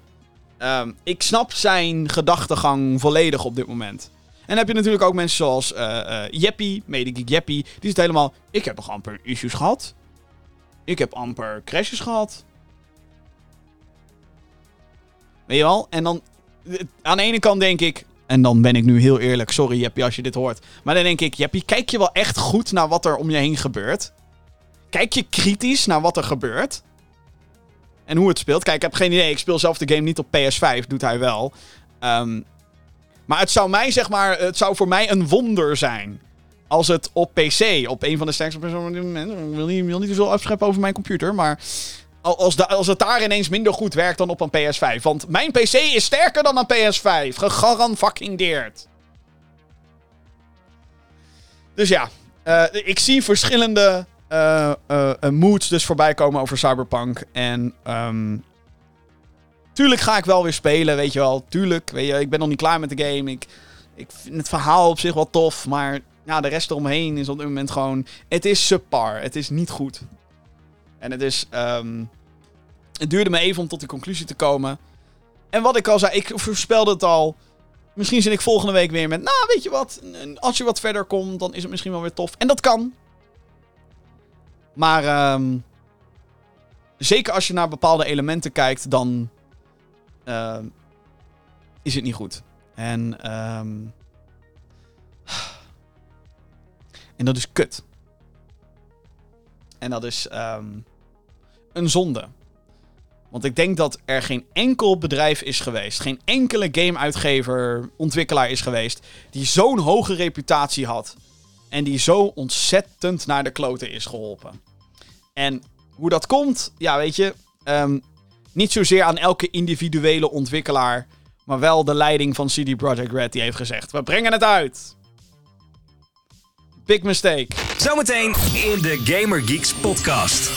ehm, ik snap zijn gedachtegang volledig op dit moment. En dan heb je natuurlijk ook mensen zoals eh eh Jeppy, Medegeek Jeppy. Die zit helemaal... Ik heb nog amper issues gehad. Ik heb amper crashes gehad. Weet je wel? En dan... Aan de ene kant denk ik... En dan ben ik nu heel eerlijk. Sorry Jeppy als je dit hoort. Maar dan denk ik... Jeppy, kijk je wel echt goed naar wat er om je heen gebeurt? Kijk je kritisch naar wat er gebeurt? En hoe het speelt? Kijk, ik heb geen idee. Ik speel zelf de game niet op PS5. Doet hij wel. Ehm, maar het zou mij, zeg maar... Het zou voor mij een wonder zijn... Als het op PC, op een van de sterkste personen. Ik wil niet, wil niet te afscheppen over mijn computer, maar... Als, als het daar ineens minder goed werkt dan op een PS5. Want mijn PC is sterker dan een PS5. Gegarandeerd. Dus ja, eh, ik zie verschillende eh, moods dus voorbij komen over Cyberpunk. En ehm, tuurlijk ga ik wel weer spelen, weet je wel. Tuurlijk, weet je, ik ben nog niet klaar met de game. Ik, ik vind het verhaal op zich wel tof, maar ja, de rest eromheen is op dit moment gewoon... Het is subpar, het is niet goed. En het is... ehm, het duurde me even om tot die conclusie te komen. En wat ik al zei, ik voorspelde het al. Misschien zit ik volgende week weer met... Nou, weet je wat? Als je wat verder komt, dan is het misschien wel weer tof. En dat kan. Maar ehm, zeker als je naar bepaalde elementen kijkt, dan ehm, is het niet goed. En, en dat is kut. En dat is ehm, een zonde. Want ik denk dat er geen enkel bedrijf is geweest, geen enkele gameuitgever, ontwikkelaar is geweest, die zo'n hoge reputatie had. En die zo ontzettend naar de kloten is geholpen. En hoe dat komt, ja, weet je. ehm, niet zozeer aan elke individuele ontwikkelaar. Maar wel de leiding van CD Projekt Red die heeft gezegd: We brengen het uit. Big mistake. Zometeen in de Gamer Geeks podcast.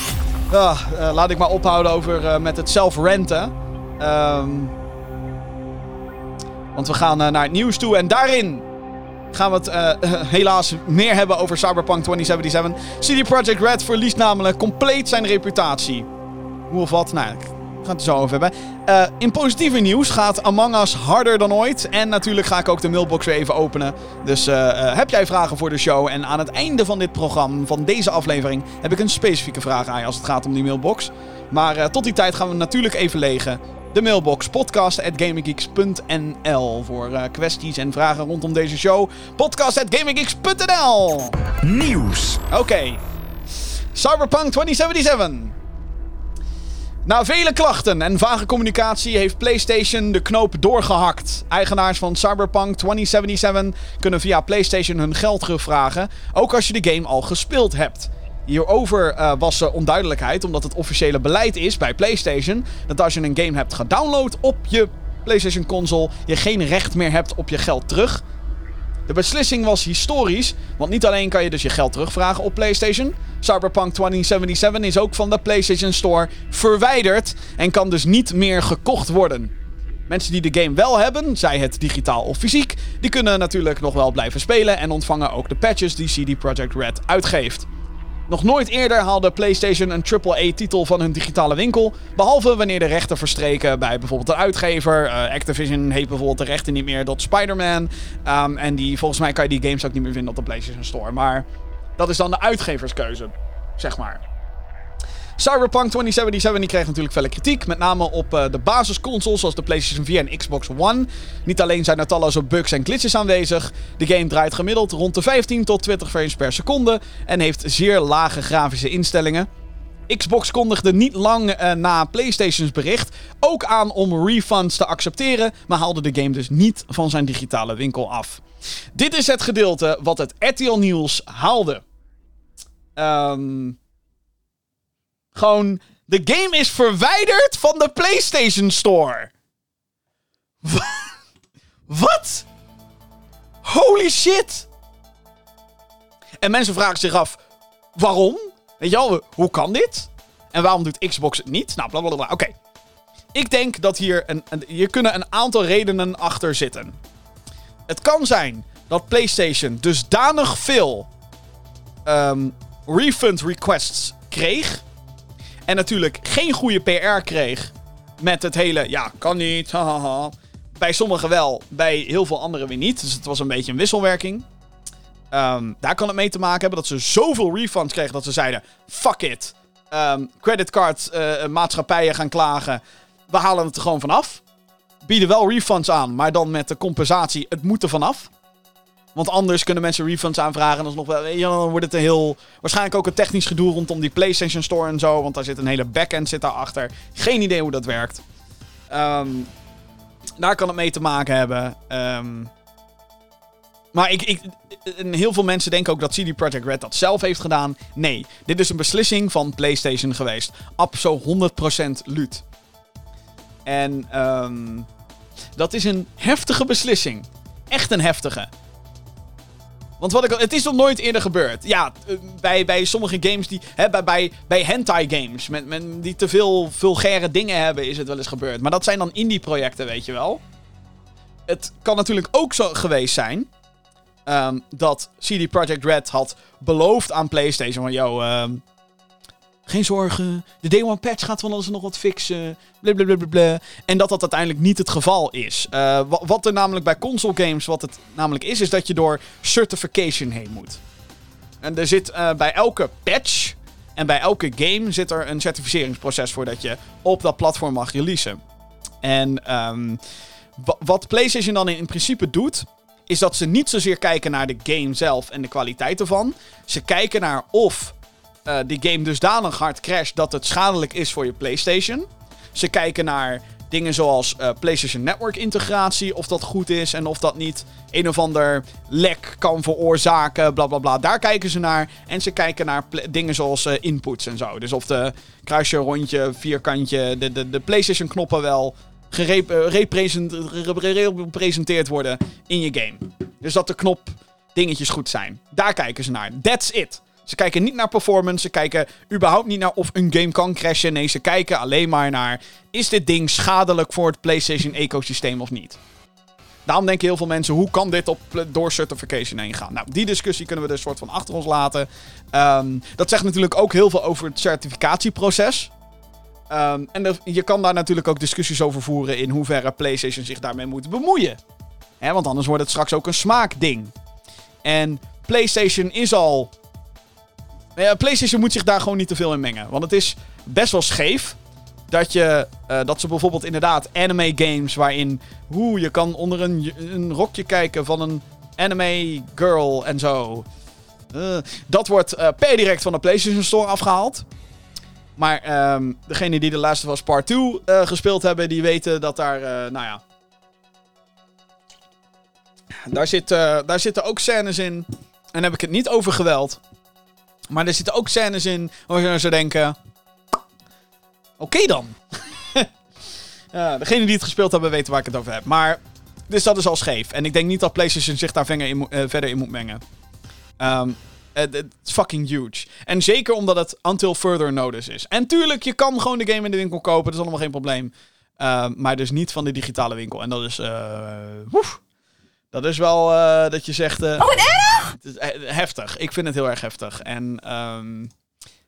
Ah, eh, laat ik maar ophouden over eh, met het zelf renten. Ehm, want we gaan eh, naar het nieuws toe en daarin gaan we het helaas meer hebben over Cyberpunk 2077. CD Projekt Red verliest namelijk compleet zijn reputatie. Hoe of wat? Nou, ik ga het er zo over hebben. Eh, in positieve nieuws gaat Among Us harder dan ooit. En natuurlijk ga ik ook de mailbox weer even openen. Dus eh, eh, heb jij vragen voor de show? En aan het einde van dit programma, van deze aflevering, heb ik een specifieke vraag aan je als het gaat om die mailbox. Maar tot die tijd gaan we natuurlijk even legen. De mailbox podcast.gaminggeeks.nl voor kwesties en vragen rondom deze show. Podcast.gaminggeeks.nl Nieuws. Oké. Cyberpunk 2077. Na vele klachten en vage communicatie heeft PlayStation de knoop doorgehakt. Eigenaars van Cyberpunk 2077 kunnen via PlayStation hun geld terugvragen, ook als je de game al gespeeld hebt. Hierover eh, was er onduidelijkheid, omdat het officiële beleid is bij PlayStation dat als je een game hebt gedownload op je PlayStation console, je geen recht meer hebt op je geld terug. De beslissing was historisch, want niet alleen kan je dus je geld terugvragen op PlayStation. Cyberpunk 2077 is ook van de PlayStation Store verwijderd en kan dus niet meer gekocht worden. Mensen die de game wel hebben, zij het digitaal of fysiek, die kunnen natuurlijk nog wel blijven spelen en ontvangen ook de patches die CD Projekt Red uitgeeft. Nog nooit eerder haalde PlayStation een AAA-titel van hun digitale winkel. Behalve wanneer de rechten verstreken bij bijvoorbeeld een uitgever. Eh, Activision heeft bijvoorbeeld de rechten niet meer tot Spider-Man. Ehm, en die, volgens mij kan je die games ook niet meer vinden op de PlayStation Store. Maar dat is dan de uitgeverskeuze, zeg maar. Cyberpunk 2077 die kreeg natuurlijk felle kritiek. Met name op eh, de basisconsoles zoals de PlayStation 4 en Xbox One. Niet alleen zijn er talloze bugs en glitches aanwezig. De game draait gemiddeld rond de 15 tot 20 frames per seconde. En heeft zeer lage grafische instellingen. Xbox kondigde niet lang eh, na PlayStation's bericht ook aan om refunds te accepteren, maar haalde de game dus niet van zijn digitale winkel af. Dit is het gedeelte wat het RTL Nieuws haalde. Ehm gewoon, de game is verwijderd van de PlayStation Store. Wa- Wat? Holy shit! En mensen vragen zich af, waarom? Weet je wel, hoe kan dit? En waarom doet Xbox het niet? Nou, blablabla. Oké. Ik denk dat hier, een, een, hier kunnen een aantal redenen achter zitten. Het kan zijn dat PlayStation dusdanig veel ehm, refund requests kreeg. En natuurlijk geen goede PR kreeg. Met het hele, ja, kan niet. Bij sommigen wel, bij heel veel anderen weer niet. Dus het was een beetje een wisselwerking. Ehm, daar kan het mee te maken hebben dat ze zoveel refunds kregen dat ze zeiden: fuck it. Ehm creditcard eh, maatschappijen gaan klagen. We halen het er gewoon vanaf. Bieden wel refunds aan, maar dan met de compensatie: het moet er vanaf. Want anders kunnen mensen refunds aanvragen. En dan wordt het een heel. Waarschijnlijk ook een technisch gedoe rondom die PlayStation Store en zo. Want daar zit een hele backend zit daarachter. Geen idee hoe dat werkt. Ehm, daar kan het mee te maken hebben. Ehm, maar ik, ik, en heel veel mensen denken ook dat CD Projekt Red dat zelf heeft gedaan. Nee, dit is een beslissing van PlayStation geweest. Abso 100% luut. En ehm, dat is een heftige beslissing. Echt een heftige. Want wat ik, het is nog nooit eerder gebeurd. Ja, eh, bij, bij sommige games die. Hè, bij, bij, bij hentai games. Met, met, die te veel vulgaire dingen hebben, is het wel eens gebeurd. Maar dat zijn dan indie-projecten, weet je wel. Het kan natuurlijk ook zo geweest zijn. ehm, dat CD Projekt Red had beloofd aan PlayStation: van yo, ehm, geen zorgen. De Day One patch gaat van alles nog wat fixen. Blablabla. En dat dat uiteindelijk niet het geval is. Eh, wa- wat er namelijk bij console games, wat het namelijk is, is dat je door certification heen moet. En er zit eh, bij elke patch en bij elke game zit er een certificeringsproces voordat je op dat platform mag releasen. En ehm, wa- wat PlayStation dan in principe doet, is dat ze niet zozeer kijken naar de game zelf en de kwaliteit ervan. Ze kijken naar of eh, die game dusdanig hard crasht dat het schadelijk is voor je PlayStation. Ze kijken naar dingen zoals eh, PlayStation Network integratie, of dat goed is en of dat niet een of ander lek kan veroorzaken, bla bla bla. Daar kijken ze naar. En ze kijken naar dingen zoals eh, inputs en zo. Dus of de kruisje, rondje, vierkantje, de, de, de PlayStation knoppen wel gerep- represent- re- gepresenteerd worden in je game. Dus dat de knop dingetjes goed zijn. Daar kijken ze naar. That's it. Ze kijken niet naar performance. Ze kijken überhaupt niet naar of een game kan crashen. Nee, ze kijken alleen maar naar... Is dit ding schadelijk voor het PlayStation-ecosysteem of niet? Daarom denken heel veel mensen... Hoe kan dit op, door certification heen gaan? Nou, die discussie kunnen we dus soort van achter ons laten. Ehm, dat zegt natuurlijk ook heel veel over het certificatieproces. Ehm, en er- je kan daar natuurlijk ook discussies over voeren... in hoeverre PlayStation zich daarmee moet bemoeien. Hè, want anders wordt het straks ook een smaakding. En PlayStation is al ja, PlayStation moet zich daar gewoon niet te veel in mengen. Want het is best wel scheef. Dat, je, eh, dat ze bijvoorbeeld inderdaad anime games waarin... Hoe je kan onder een, een rokje kijken van een anime girl en zo. Eh, dat wordt eh, per direct van de PlayStation Store afgehaald. Maar ehm degene die de Last of Us Part 2 eh, gespeeld hebben, die weten dat daar, nou ja... Daar, zit, daar zitten ook scènes in. En heb ik het niet over geweld. Maar er zitten ook scènes in waar ze denken... Oké dan. ja, degenen die het gespeeld hebben weten waar ik het over heb. Maar, dus dat is al scheef. En ik denk niet dat PlayStation zich daar verder in, moet- eh, verder in moet mengen. Ehm, het is fucking huge. En zeker omdat het until further notice is. En tuurlijk, je kan gewoon de game in de winkel kopen. Dat is allemaal geen probleem. Ehm, maar dus niet van de digitale winkel. En dat is... woef. Dat is wel eh, dat je zegt... eh, het is eh, heftig. Ik vind het heel erg heftig. En ehm,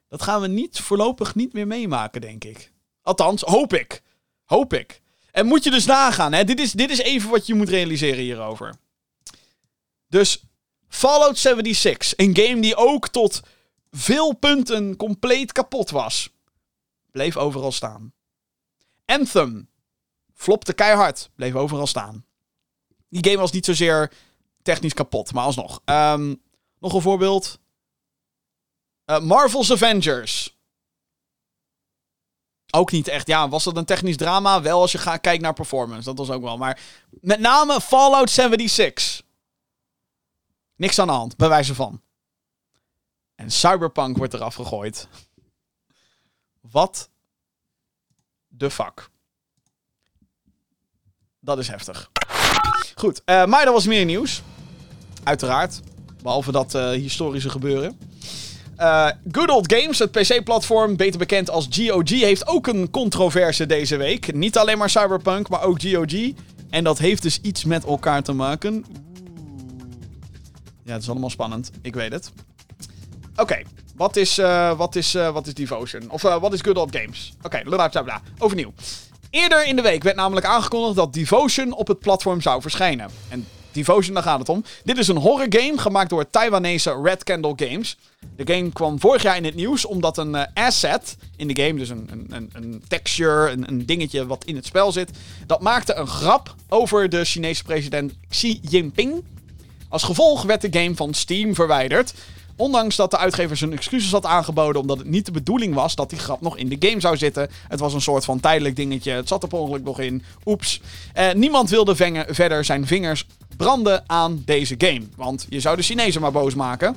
dat gaan we niet voorlopig niet meer meemaken, denk ik. Althans, hoop ik. Hoop ik. En moet je dus nagaan, hè? Dit, is, dit is even wat je moet realiseren hierover. Dus Fallout 76, een game die ook tot veel punten compleet kapot was, bleef overal staan. Anthem flopte keihard, bleef overal staan. Die game was niet zozeer technisch kapot, maar alsnog. Ehm, nog een voorbeeld. Eh, Marvel's Avengers. Ook niet echt. Ja, was dat een technisch drama? Wel als je gaat kijkt naar performance. Dat was ook wel. Maar met name Fallout 76. Niks aan de hand, bij wijze van. En Cyberpunk wordt eraf gegooid. Wat de fuck. Dat is heftig. Goed, eh, maar er was meer nieuws. Uiteraard. Behalve dat eh, historische gebeuren. Eh, Good Old Games, het PC-platform, beter bekend als GOG, heeft ook een controverse deze week. Niet alleen maar Cyberpunk, maar ook GOG. En dat heeft dus iets met elkaar te maken. Ja, het is allemaal spannend. Ik weet het. Oké, wat, is, eh, wat, is, wat is Devotion? Of wat is Good Old Games? Oké, bla. Overnieuw. Eerder in de week werd namelijk aangekondigd dat Devotion op het platform zou verschijnen. En Devotion, daar gaat het om. Dit is een horror game gemaakt door Taiwanese Red Candle Games. De game kwam vorig jaar in het nieuws omdat een eh, asset in de game, dus een, een, een, texture, een, dingetje wat in het spel zit, dat maakte een grap over de Chinese president Xi Jinping. Als gevolg werd de game van Steam verwijderd. Ondanks dat de uitgever zijn excuses had aangeboden omdat het niet de bedoeling was dat die grap nog in de game zou zitten. Het was een soort van tijdelijk dingetje. Het zat er ongeluk nog in. Oeps. Eh, niemand wilde vengen- verder zijn vingers branden aan deze game. Want je zou de Chinezen maar boos maken.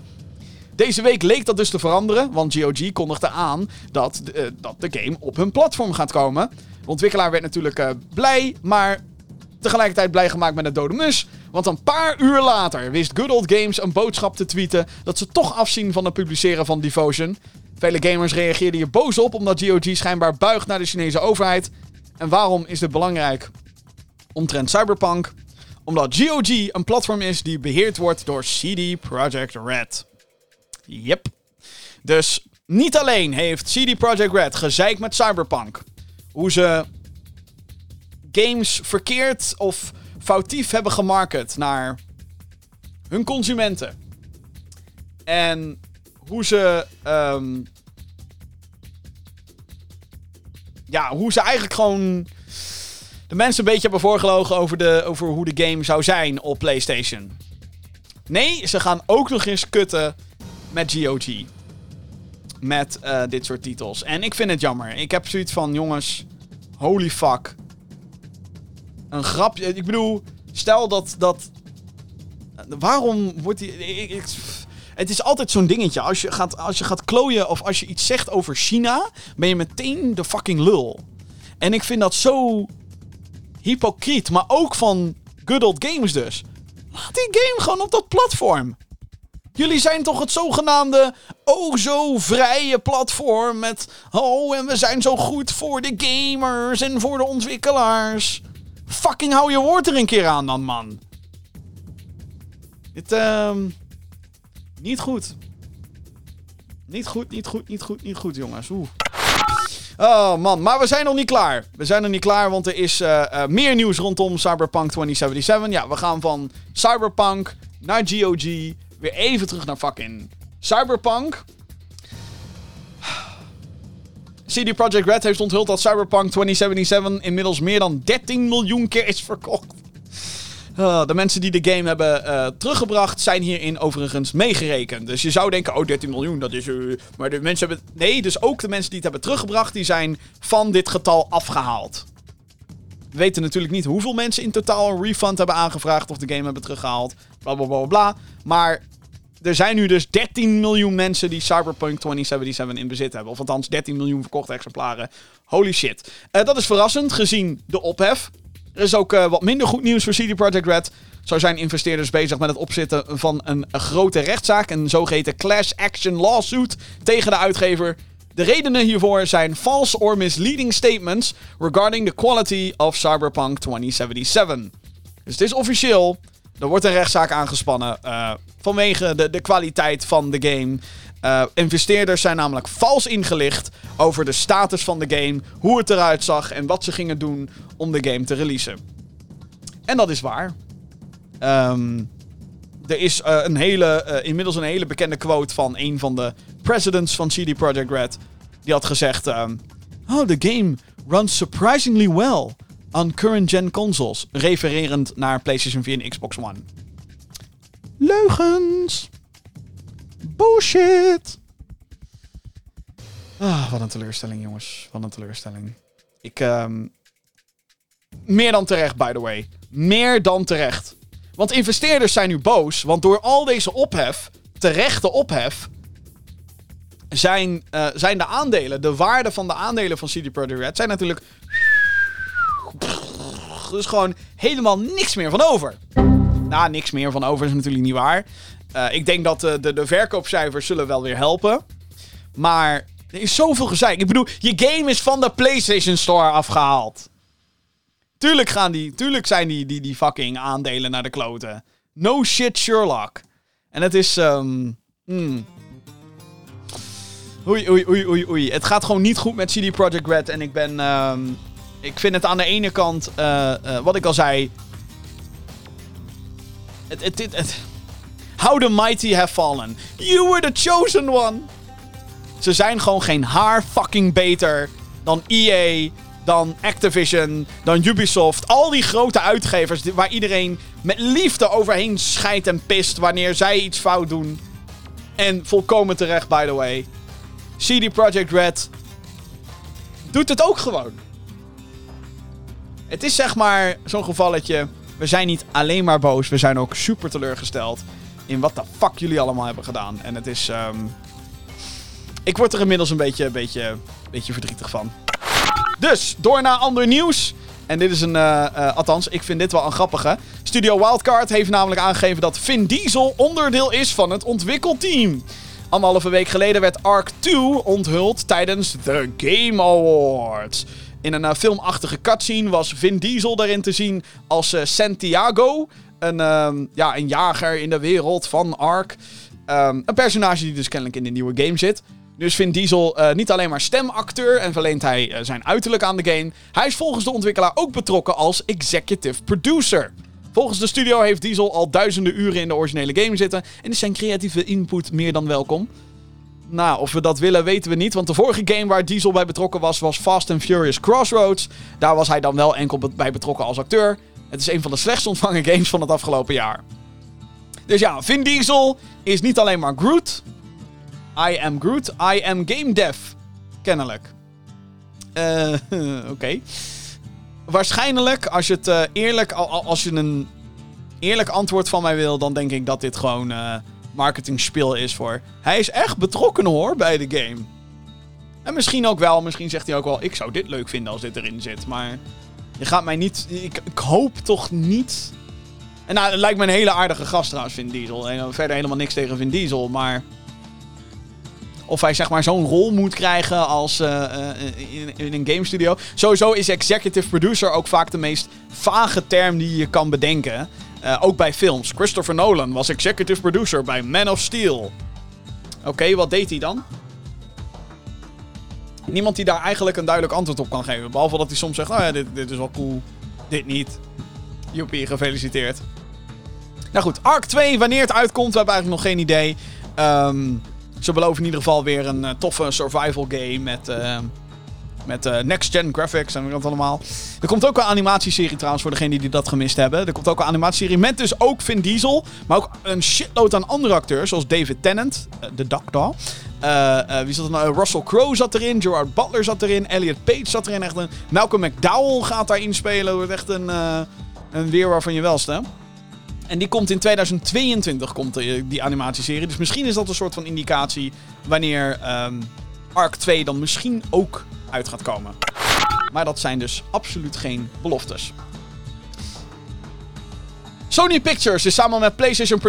Deze week leek dat dus te veranderen, want GOG kondigde aan dat, eh, dat de game op hun platform gaat komen. De ontwikkelaar werd natuurlijk eh, blij, maar tegelijkertijd blij gemaakt met het dode mus. Want een paar uur later wist Good Old Games een boodschap te tweeten dat ze toch afzien van het publiceren van Devotion. Vele gamers reageerden hier boos op omdat GOG schijnbaar buigt naar de Chinese overheid. En waarom is dit belangrijk? Omtrent Cyberpunk. Omdat GOG een platform is die beheerd wordt door CD Projekt Red. Yep. Dus niet alleen heeft CD Projekt Red gezeik met Cyberpunk. Hoe ze games verkeerd of foutief hebben gemarket naar hun consumenten. En hoe ze. ehm, ja, hoe ze eigenlijk gewoon. De mensen een beetje hebben voorgelogen over, de, over hoe de game zou zijn op PlayStation. Nee, ze gaan ook nog eens kutten met GOG. Met eh, dit soort titels. En ik vind het jammer. Ik heb zoiets van, jongens, holy fuck. Een grapje. Ik bedoel, stel dat. dat waarom wordt die. het is altijd zo'n dingetje. Als je, gaat, als je gaat klooien of als je iets zegt over China, ben je meteen de fucking lul. En ik vind dat zo hypocriet. Maar ook van Good Old Games dus. Laat die game gewoon op dat platform. Jullie zijn toch het zogenaamde oh zo vrije platform met oh en we zijn zo goed voor de gamers en voor de ontwikkelaars. Fucking hou je woord er een keer aan dan man. Dit ehm niet goed. Niet goed, niet goed, niet goed, niet goed jongens. Oeh. Oh man, maar we zijn nog niet klaar. We zijn nog niet klaar, want er is eh, eh, meer nieuws rondom Cyberpunk 2077. Ja, we gaan van Cyberpunk naar GOG. Weer even terug naar fucking Cyberpunk. CD Projekt Red heeft onthuld dat Cyberpunk 2077 inmiddels meer dan 13 miljoen keer is verkocht. Ah, de mensen die de game hebben eh, teruggebracht zijn hierin overigens meegerekend. Dus je zou denken, oh 13 miljoen, dat is... eh, maar de mensen hebben... Nee, dus ook de mensen die het hebben teruggebracht, die zijn van dit getal afgehaald. We weten natuurlijk niet hoeveel mensen in totaal een refund hebben aangevraagd of de game hebben teruggehaald. Bla bla bla bla. Maar er zijn nu dus 13 miljoen mensen die Cyberpunk 2077 in bezit hebben. Of althans 13 miljoen verkochte exemplaren. Holy shit. Eh, dat is verrassend gezien de ophef. Er is ook eh, wat minder goed nieuws voor CD Projekt Red. Zo zijn investeerders bezig met het opzetten van een, grote rechtszaak. Een zogeheten class action lawsuit tegen de uitgever. De redenen hiervoor zijn false or misleading statements regarding the quality of Cyberpunk 2077. Dus het is officieel. Er wordt een rechtszaak aangespannen eh, vanwege de, de kwaliteit van de game. Eh, investeerders zijn namelijk vals ingelicht over de status van de game, hoe het eruit zag en wat ze gingen doen om de game te releasen. En dat is waar. Ehm, er is eh, een hele, eh, inmiddels een hele bekende quote van een van de presidents van CD Projekt Red. Die had gezegd: ehm, Oh, the game runs surprisingly well on current gen consoles. Refererend naar PlayStation 4 en Xbox One. Leugens. Bullshit. Ah, wat een teleurstelling, jongens. Wat een teleurstelling. Ik, ehm Meer dan terecht, by the way. Meer dan terecht. Want investeerders zijn nu boos, want door al deze ophef, terechte ophef, zijn, eh, zijn de aandelen, de waarde van de aandelen van CD Projekt Red, zijn natuurlijk. Is gewoon helemaal niks meer van over. Nou, niks meer van over is natuurlijk niet waar. Eh, ik denk dat de, de, de verkoopcijfers zullen wel weer helpen. Maar er is zoveel gezeik. Ik bedoel, je game is van de PlayStation Store afgehaald. Tuurlijk, gaan die, tuurlijk zijn die, die, die fucking aandelen naar de kloten. No shit Sherlock. En het is... hmm. Oei, oei, oei, oei, oei. Het gaat gewoon niet goed met CD Projekt Red. En ik ben... ehm, ik vind het aan de ene kant... eh, eh, wat ik al zei... Het, het, het, het- How the mighty have fallen. You were the chosen one. Ze zijn gewoon geen haar fucking beter dan EA, dan Activision, dan Ubisoft. Al die grote uitgevers waar iedereen met liefde overheen scheidt en pist wanneer zij iets fout doen. En volkomen terecht, by the way. CD Projekt Red doet het ook gewoon. Het is zeg maar zo'n gevalletje. we zijn niet alleen maar boos, we zijn ook super teleurgesteld in wat de fuck jullie allemaal hebben gedaan. En het is. ehm, ik word er inmiddels een beetje, beetje, beetje verdrietig van. Dus, door naar ander nieuws. En dit is een, eh, eh, althans, ik vind dit wel een grappige. Studio Wildcard heeft namelijk aangegeven dat Vin Diesel onderdeel is van het ontwikkelteam. Anderhalve week geleden werd Ark 2 onthuld tijdens de Game Awards. In een eh, filmachtige cutscene was Vin Diesel daarin te zien als Santiago. Een, ehm, ja, een jager in de wereld van Ark. Ehm, een personage die dus kennelijk in de nieuwe game zit. Dus Vin Diesel eh, niet alleen maar stemacteur en verleent hij eh, zijn uiterlijk aan de game. Hij is volgens de ontwikkelaar ook betrokken als executive producer. Volgens de studio heeft Diesel al duizenden uren in de originele game zitten en is zijn creatieve input meer dan welkom. Nou, of we dat willen weten we niet, want de vorige game waar Diesel bij betrokken was, was Fast and Furious Crossroads. Daar was hij dan wel enkel bij betrokken als acteur. Het is een van de slechtst ontvangen games van het afgelopen jaar. Dus ja, Vin Diesel is niet alleen maar Groot. I am Groot, I am game dev. Kennelijk. Eh, oké. Waarschijnlijk, als je het eh, eerlijk, al- al- als je een eerlijk antwoord van mij wil, dan denk ik dat dit gewoon eh marketingspeel is voor. Hij is echt betrokken hoor bij de game. En misschien ook wel, misschien zegt hij ook wel, ik zou dit leuk vinden als dit erin zit. Maar je gaat mij niet, ik, ik hoop toch niet. En nou, het lijkt me een hele aardige gast trouwens, Vin Diesel. En verder helemaal niks tegen Vin Diesel, maar of hij zeg maar zo'n rol moet krijgen als eh, eh, in, in een game studio. Sowieso is executive producer ook vaak de meest vage term die je kan bedenken. Eh, ook bij films. Christopher Nolan was executive producer bij Man of Steel. Oké, wat deed hij dan? Niemand die daar eigenlijk een duidelijk antwoord op kan geven. Behalve dat hij soms zegt, oh ja, dit, dit is wel cool. Dit niet. Joepie, gefeliciteerd. Nou goed, Ark 2, wanneer het uitkomt, we hebben eigenlijk nog geen idee. Ehm... Ze beloven in ieder geval weer een eh, toffe survival game met, eh, met eh, next-gen graphics en wat allemaal. Er komt ook een animatieserie trouwens voor degenen die dat gemist hebben. Er komt ook een animatieserie met dus ook Vin Diesel. Maar ook een shitload aan andere acteurs zoals David Tennant, eh, de eh, wie zat er nou? Russell Crowe zat erin, Gerard Butler zat erin, Elliot Page zat erin. Echt een, Malcolm McDowell gaat daarin spelen. Wordt echt een, een weer waarvan je wel. En die komt in 2022, komt die animatieserie. Dus misschien is dat een soort van indicatie wanneer ehm Ark 2 dan misschien ook uit gaat komen. Maar dat zijn dus absoluut geen beloftes. Sony Pictures is samen met PlayStation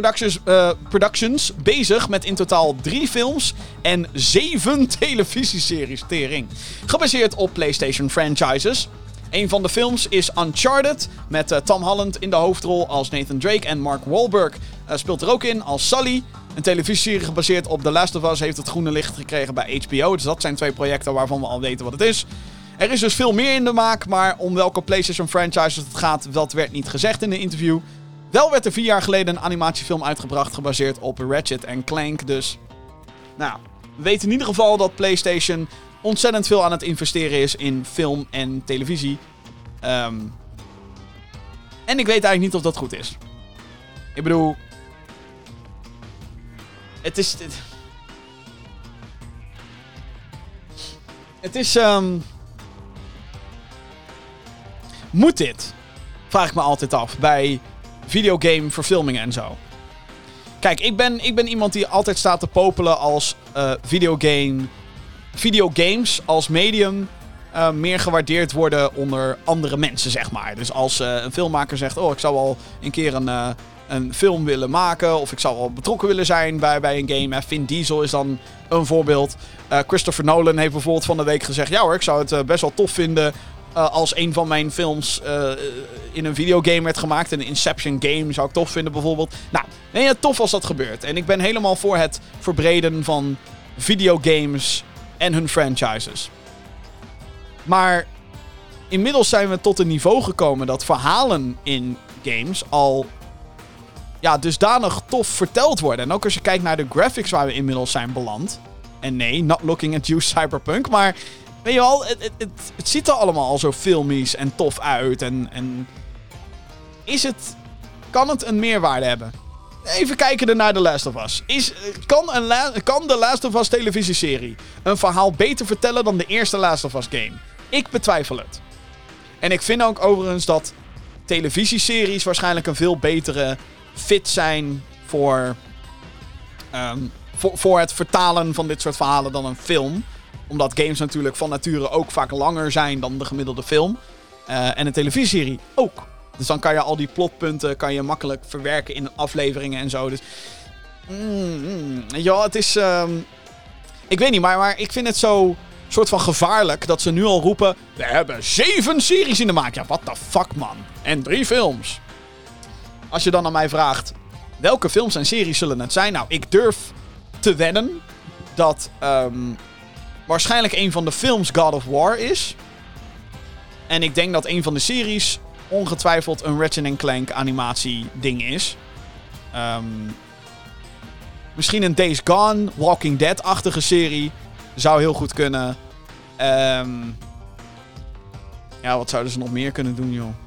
Productions, eh, bezig met in totaal drie films en zeven televisieseries tering. Gebaseerd op PlayStation franchises. Een van de films is Uncharted, met eh, Tom Holland in de hoofdrol als Nathan Drake en Mark Wahlberg eh, speelt er ook in als Sully. Een televisieserie gebaseerd op The Last of Us heeft het groene licht gekregen bij HBO. Dus dat zijn twee projecten waarvan we al weten wat het is. Er is dus veel meer in de maak, maar om welke PlayStation franchises het gaat, dat werd niet gezegd in een interview. Wel werd er vier jaar geleden een animatiefilm uitgebracht gebaseerd op Ratchet Clank, dus... Nou, we weten in ieder geval dat PlayStation ontzettend veel aan het investeren is in film en televisie. Ehm, en ik weet eigenlijk niet of dat goed is. Ik bedoel... Het is... Het, is... ehm, moet dit? Vraag ik me altijd af. Bij videogame verfilmingen en zo. Kijk, ik ben, ik ben iemand die altijd staat te popelen als eh, videogame videogames als medium eh, meer gewaardeerd worden onder andere mensen, zeg maar. Dus als eh, een filmmaker zegt, oh, ik zou wel een keer een, een film willen maken, of ik zou wel betrokken willen zijn bij, bij een game. Vin Diesel is dan een voorbeeld. Eh, Christopher Nolan heeft bijvoorbeeld van de week gezegd, ja hoor, ik zou het eh, best wel tof vinden eh, als een van mijn films in een videogame werd gemaakt. Een Inception game zou ik tof vinden bijvoorbeeld. Nou, nee, tof als dat gebeurt. En ik ben helemaal voor het verbreden van videogames en hun franchises. Maar inmiddels zijn we tot een niveau gekomen dat verhalen in games al ja, dusdanig tof verteld worden. En ook als je kijkt naar de graphics waar we inmiddels zijn beland. En nee, not looking at you cyberpunk, maar weet je wel, het, het, het, ziet er allemaal al zo filmisch en tof uit. En, en is het, kan het een meerwaarde hebben? Even kijken naar The Last of Us. Is, kan, een kan The Last of Us televisieserie een verhaal beter vertellen dan de eerste Last of Us game? Ik betwijfel het. En ik vind ook overigens dat televisieseries waarschijnlijk een veel betere fit zijn voor, ehm, voor, voor het vertalen van dit soort verhalen dan een film. Omdat games natuurlijk van nature ook vaak langer zijn dan de gemiddelde film. Eh, en een televisieserie ook. Dus dan kan je al die plotpunten kan je makkelijk verwerken in afleveringen en zo. Dus. Mm, mm, ja, het is. ehm, ik weet niet, maar, maar ik vind het zo soort van gevaarlijk dat ze nu al roepen: We hebben zeven series in de maak. Ja, what the fuck, man. En drie films. Als je dan aan mij vraagt: welke films en series zullen het zijn? Nou, ik durf te wedden dat ehm, waarschijnlijk een van de films God of War is. En ik denk dat een van de series ongetwijfeld een Ratchet Clank animatie ding is. Ehm, misschien een Days Gone, Walking Dead-achtige serie. Zou heel goed kunnen. Ehm, ja, wat zouden ze nog meer kunnen doen, joh?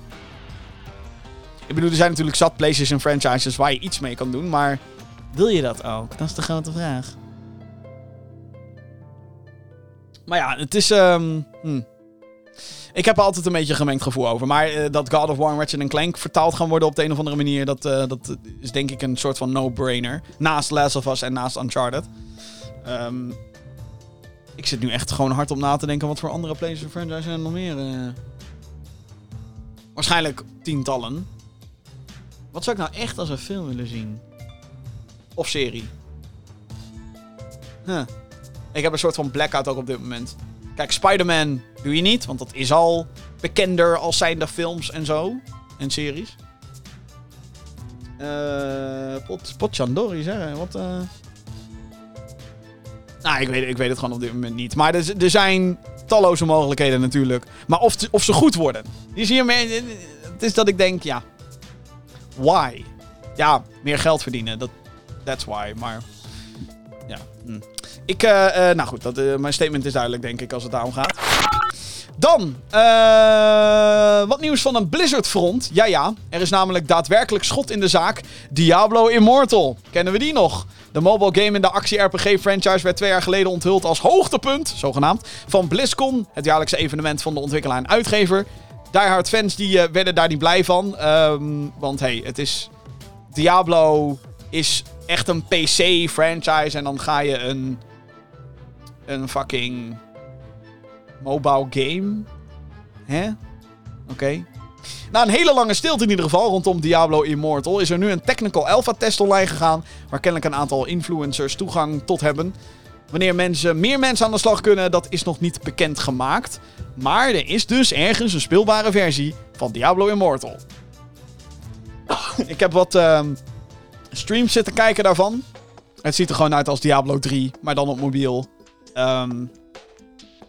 Ik bedoel, er zijn natuurlijk zat PlayStation franchises waar je iets mee kan doen, maar wil je dat ook? Dat is de grote vraag. Maar ja, het is. ehm, hm. Ik heb er altijd een beetje een gemengd gevoel over. Maar eh, dat God of War en Ratchet Clank vertaald gaan worden op de een of andere manier, dat, eh, dat is denk ik een soort van no-brainer. Naast Last of Us en naast Uncharted. Ehm, ik zit nu echt gewoon hard op na te denken wat voor andere PlayStation franchises zijn er nog meer. eh. Waarschijnlijk tientallen. Wat zou ik nou echt als een film willen zien? Of serie? Huh. Ik heb een soort van blackout ook op dit moment. Kijk, Spider-Man doe je niet, want dat is al bekender als zijnde films en zo. En series. Eh pot, Potchandori, zeg. Wat, eh... Nou, ik weet, ik weet het gewoon op dit moment niet. Maar er, zijn talloze mogelijkheden natuurlijk. Maar of, of ze goed worden. Die zie je meer... Het is dat ik denk, ja... Why? Ja, meer geld verdienen. Dat, that's why. Maar... Ja. hm. Ik, eh, eh, nou goed, dat, eh, mijn statement is duidelijk, denk ik, als het daarom gaat. Dan, wat nieuws van een Blizzard-front. Ja, ja, er is namelijk daadwerkelijk schot in de zaak. Diablo Immortal. Kennen we die nog? De mobile game in de actie-RPG-franchise werd twee jaar geleden onthuld als hoogtepunt, zogenaamd, van BlizzCon, het jaarlijkse evenement van de ontwikkelaar en uitgever. Diehard fans die, eh, werden daar niet blij van, ehm, want hey, het is... Diablo is echt een PC-franchise en dan ga je een... Een fucking mobile game. Hè? Oké. Na een hele lange stilte in ieder geval rondom Diablo Immortal is er nu een technical alpha test online gegaan. Waar kennelijk een aantal influencers toegang tot hebben. Wanneer mensen, meer mensen aan de slag kunnen, dat is nog niet bekend gemaakt. Maar er is dus ergens een speelbare versie van Diablo Immortal. Ik heb wat ehm, streams zitten kijken daarvan. Het ziet er gewoon uit als Diablo 3, maar dan op mobiel. Ehm,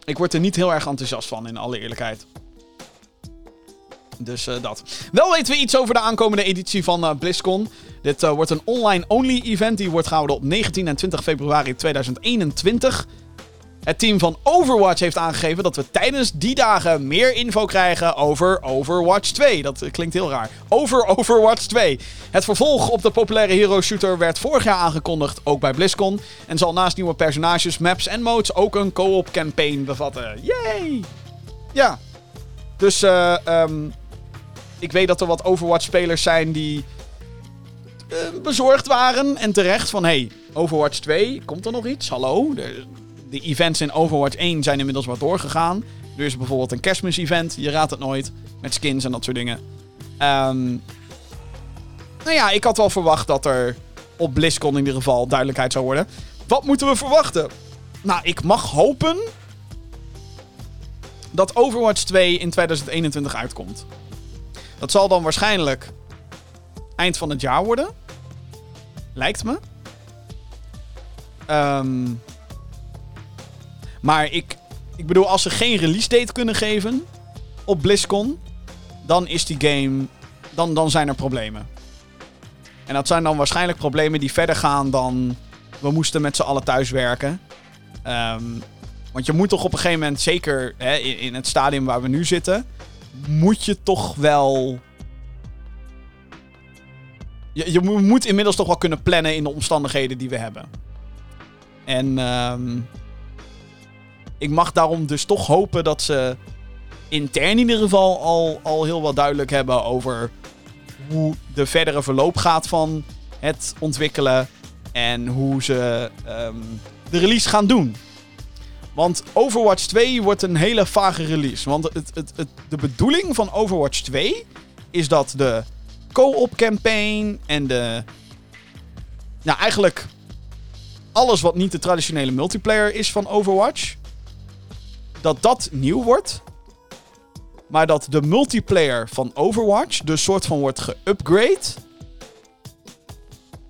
ik word er niet heel erg enthousiast van, in alle eerlijkheid. Dus eh, dat. Wel weten we iets over de aankomende editie van eh, BlizzCon. Dit eh, wordt een online-only event. Die wordt gehouden op 19 en 20 februari 2021. Het team van Overwatch heeft aangegeven dat we tijdens die dagen meer info krijgen over Overwatch 2. Dat klinkt heel raar. Over Overwatch 2. Het vervolg op de populaire hero shooter werd vorig jaar aangekondigd, ook bij BlizzCon. En zal naast nieuwe personages, maps en modes ook een co-op campaign bevatten. Yay! Ja. Dus eh, ehm, ik weet dat er wat Overwatch-spelers zijn die eh, bezorgd waren. En terecht van, hey, Overwatch 2, komt er nog iets? Hallo? De, events in Overwatch 1 zijn inmiddels wat doorgegaan. Er is bijvoorbeeld een kerstmis-event, je raadt het nooit. Met skins en dat soort dingen. Ehm, nou ja, ik had wel verwacht dat er op BlizzCon in ieder geval duidelijkheid zou worden. Wat moeten we verwachten? Nou, ik mag hopen dat Overwatch 2 in 2021 uitkomt. Dat zal dan waarschijnlijk eind van het jaar worden. Lijkt me. Ehm, maar ik, ik bedoel, als ze geen release date kunnen geven op BlizzCon, dan is die game. Dan, dan zijn er problemen. En dat zijn dan waarschijnlijk problemen die verder gaan dan. We moesten met z'n allen thuiswerken. Ehm, want je moet toch op een gegeven moment, zeker hè, in het stadium waar we nu zitten, moet je toch wel. Je, je mo- moet inmiddels toch wel kunnen plannen in de omstandigheden die we hebben. En ehm, ik mag daarom dus toch hopen dat ze intern in ieder geval al, al heel wat duidelijk hebben over hoe de verdere verloop gaat van het ontwikkelen en hoe ze ehm, de release gaan doen. Want Overwatch 2 wordt een hele vage release. Want het, het, het, de bedoeling van Overwatch 2 is dat de co-op campaign en de. Nou, eigenlijk alles wat niet de traditionele multiplayer is van Overwatch. Dat dat nieuw wordt. Maar dat de multiplayer van Overwatch dus soort van wordt geupgrade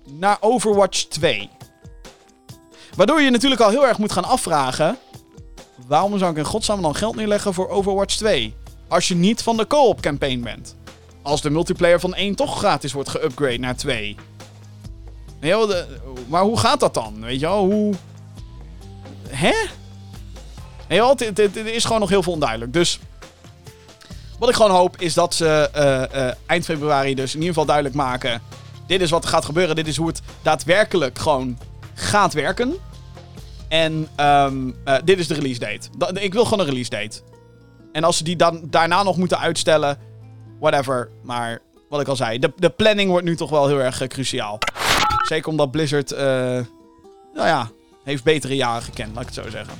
naar Overwatch 2. Waardoor je natuurlijk al heel erg moet gaan afvragen. Waarom zou ik in godsnaam dan geld neerleggen voor Overwatch 2? Als je niet van de co-op campaign bent. Als de multiplayer van 1 toch gratis wordt geupgrade naar 2. Nee, maar hoe gaat dat dan? Weet je wel, hoe... Hè? Nee, het, het, is gewoon nog heel veel onduidelijk. Dus wat ik gewoon hoop is dat ze uh, uh, eind februari dus in ieder geval duidelijk maken... Dit is wat er gaat gebeuren. Dit is hoe het daadwerkelijk gewoon gaat werken. En um, dit is de release date. Da ik wil gewoon een release date. En als ze die dan daarna nog moeten uitstellen, whatever. Maar wat ik al zei, de, de planning wordt nu toch wel heel erg uh, cruciaal. Zeker omdat Blizzard, uh, nou ja, heeft betere jaren gekend, laat ik het zo zeggen.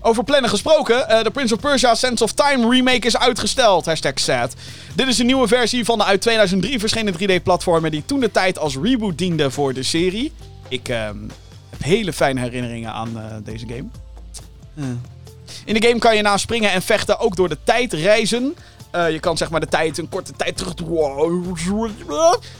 Over plannen gesproken, de Prince of Persia Sense of Time remake is uitgesteld. Hashtag sad. Dit is een nieuwe versie van de uit 2003 verschenen 3D-platformer die toen de tijd als reboot diende voor de serie. Ik uh, heb hele fijne herinneringen aan uh, deze game. Uh. In de game kan je na springen en vechten ook door de tijd reizen. Uh, je kan zeg maar de tijd een korte tijd terug,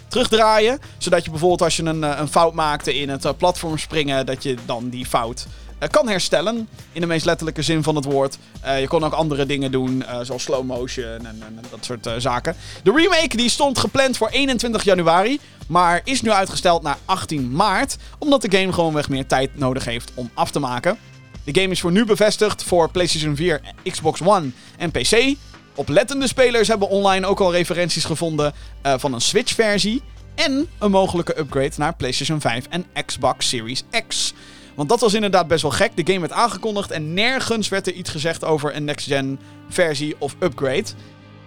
terugdraaien. Zodat je bijvoorbeeld als je een, een fout maakte in het platform springen, dat je dan die fout kan herstellen. In de meest letterlijke zin van het woord. Uh, je kon ook andere dingen doen, uh, zoals slow motion en, en, en dat soort zaken. De remake die stond gepland voor 21 januari, maar is nu uitgesteld naar 18 maart, omdat de game gewoonweg meer tijd nodig heeft om af te maken. De game is voor nu bevestigd voor PlayStation 4, Xbox One en PC. Oplettende spelers hebben online ook al referenties gevonden van een Switch-versie en een mogelijke upgrade naar PlayStation 5 en Xbox Series X. Want dat was inderdaad best wel gek. De game werd aangekondigd en nergens werd er iets gezegd over een next-gen versie of upgrade.